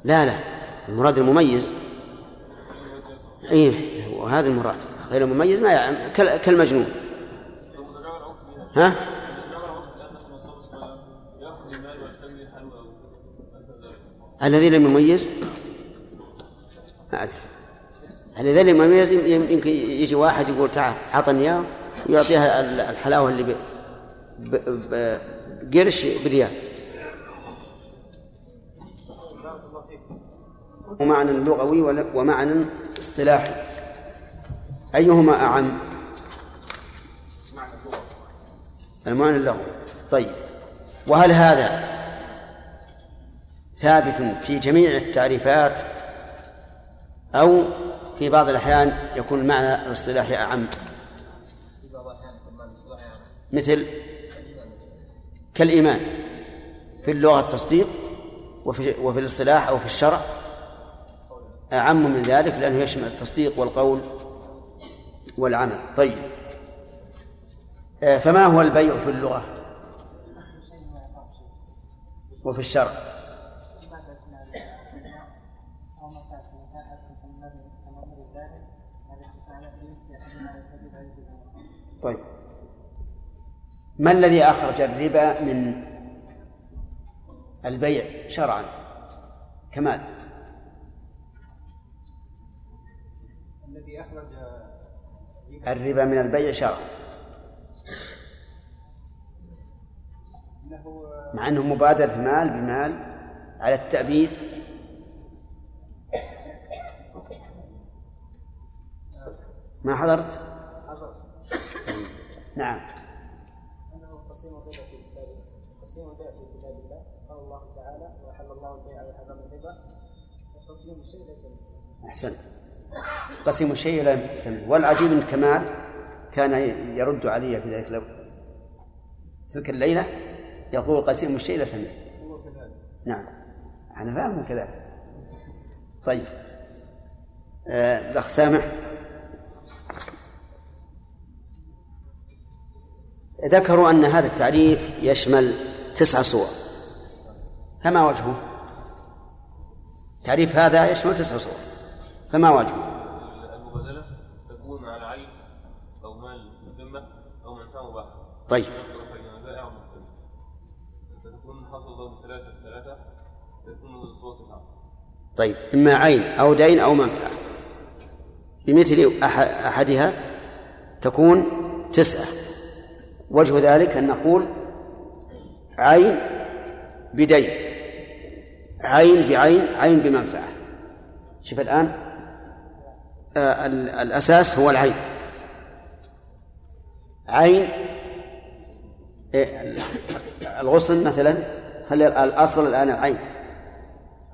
لا لا. المراد المميز. اي وهذا المراد. غير المميز ما يعلم كالمجنون. ها؟ الذي لم يميز؟ ما أدري. الذي لم يميز يمكن يجي واحد يقول تعال أعطني إياه ويعطيها الحلاوة اللي بقرش بريال. ومعنى لغوي ومعنى اصطلاحي. أيهما أعم؟ المعنى اللغوي. طيب. وهل هذا ثابت في جميع التعريفات أو في بعض الأحيان يكون المعنى الاصطلاحي أعم. مثل كالإيمان في اللغة التصديق وفي, وفي الاصطلاح أو في الشرع أعم من ذلك لأنه يشمل التصديق والقول والعمل. طيب. فما هو البيع في اللغة وفي الشرع؟ طيب. ما الذي أخرج الربا من البيع شرعا؟ كمال. الذي أخرج الربا من البيع شرعا. مع أنه مبادرة مال بمال على التأبيد. ما حضرت؟ نعم. أنه قسيم الربا في كتاب قسيم البيع في كتاب الله. قال الله تعالى واحل الله البيع وحرم الربا. وقسيم الشيء ليس منه. أحسنت. قسم الشيء لا يسمى والعجيب أن كمال كان يرد علي في ذلك تلك الليلة؟ يقول قسيم الشيء لا سمع نعم. أنا فاهم كذلك. طيب. آه، الأخ سامح. ذكروا أن هذا التعريف يشمل تسع صور. فما وجهه؟ تعريف هذا يشمل تسع صور. فما وجهه؟ المبادلة تكون على عين أو مال في الذمة طيب. بائع مختلف ستكون حصل ضرب ثلاثة ثلاثة تكون الصورة تسعة. طيب. إما عين أو دين أو منفعة. بمثل أح- أحدها تكون تسعة. وجه ذلك أن نقول عين بدين عين بعين عين بمنفعة. شوف الآن آه ال- الأساس هو العين. عين إيه، الغصن مثلا خلي الأصل الآن العين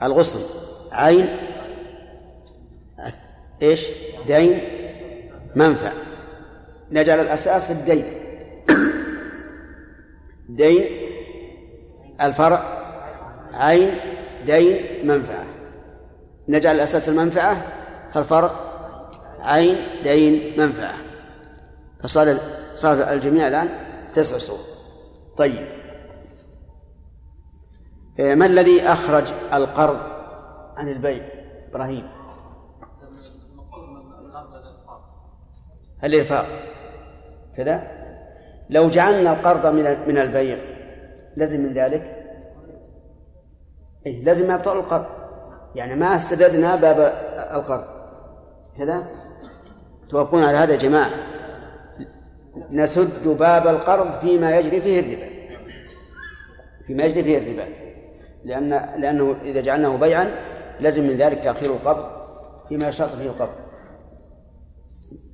الغصن عين إيش؟ دين منفع نجعل الأساس الدين. دين الفرع عين دين منفعة. نجعل الأساس المنفعة فالفرع عين دين منفعة. فصار صار الجميع الآن تسع صور طيب. إيه، ما الذي أخرج القرض عن البيع؟ إبراهيم. الإرفاق كذا. لو جعلنا القرض من من البيع لازم من ذلك؟ إيه لازم يبطل القرض. يعني ما استددنا باب القرض. كذا توافقون على هذا يا جماعة؟ نسد باب القرض فيما يجري فيه الربا. فيما يجري فيه الربا. لأن لأنه إذا جعلناه بيعا لازم من ذلك تأخير القبض فيما يشترط فيه القبض.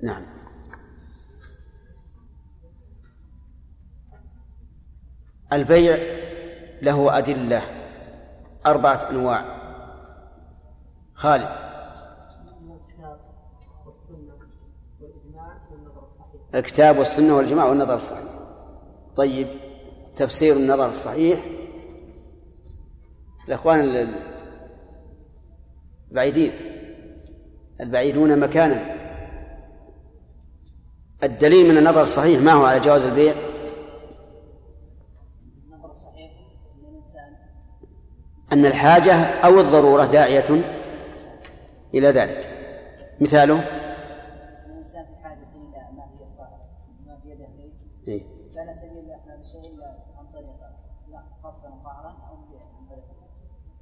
نعم. البيع له أدلة أربعة أنواع. خالد. الكتاب والسنة والجماعة والنظر الصحيح. طيب تفسير النظر الصحيح. الأخوان ال- البعيدين. البعيدون مكانا. الدليل من النظر الصحيح ما هو على جواز البيع النظر الصحيح أن الإنسان أن الحاجة أو الضرورة داعية إلى ذلك. مثاله؟ إيه؟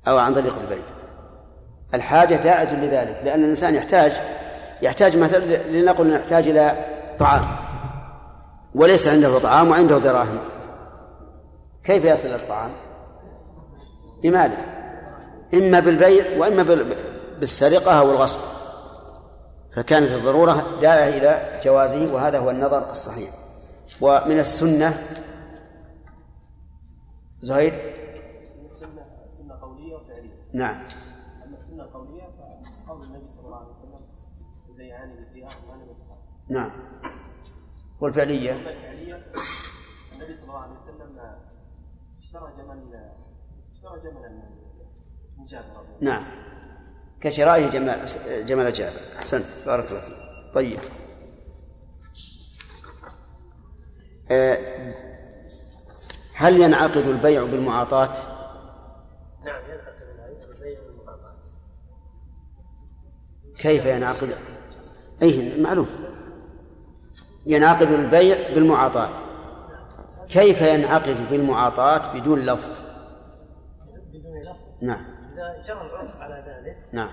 أو عن طريق البيع الحاجة داعية لذلك لأن الإنسان يحتاج يحتاج مثلا لنقل يحتاج إلى طعام. وليس عنده طعام وعنده دراهم. كيف يصل الطعام؟ بماذا؟ إما بالبيع وإما بال- بالسرقة أو الغصب. فكانت الضرورة داعية إلى جوازه وهذا هو النظر الصحيح. ومن السنة زهير؟ السنة سنة قولية وفعلية نعم. أما السنة القولية فقول النبي صلى الله عليه وسلم بالخيار ما لم يتفرقا نعم. والفعلية؟ الفعلية النبي صلى الله عليه وسلم اشترى جمل نعم. كشرائه جمال جمال جابر. أحسنت. بارك الله فيك. طيب. آه، هل ينعقد البيع بالمعاطاة؟ نعم ينعقد البيع والمقاطعة كيف ينعقد؟ أي معلوم. ينعقد البيع بالمعاطاة. كيف ينعقد بالمعاطاة؟ بدون لفظ؟ نعم. إذا جرى العرف على ذلك نعم.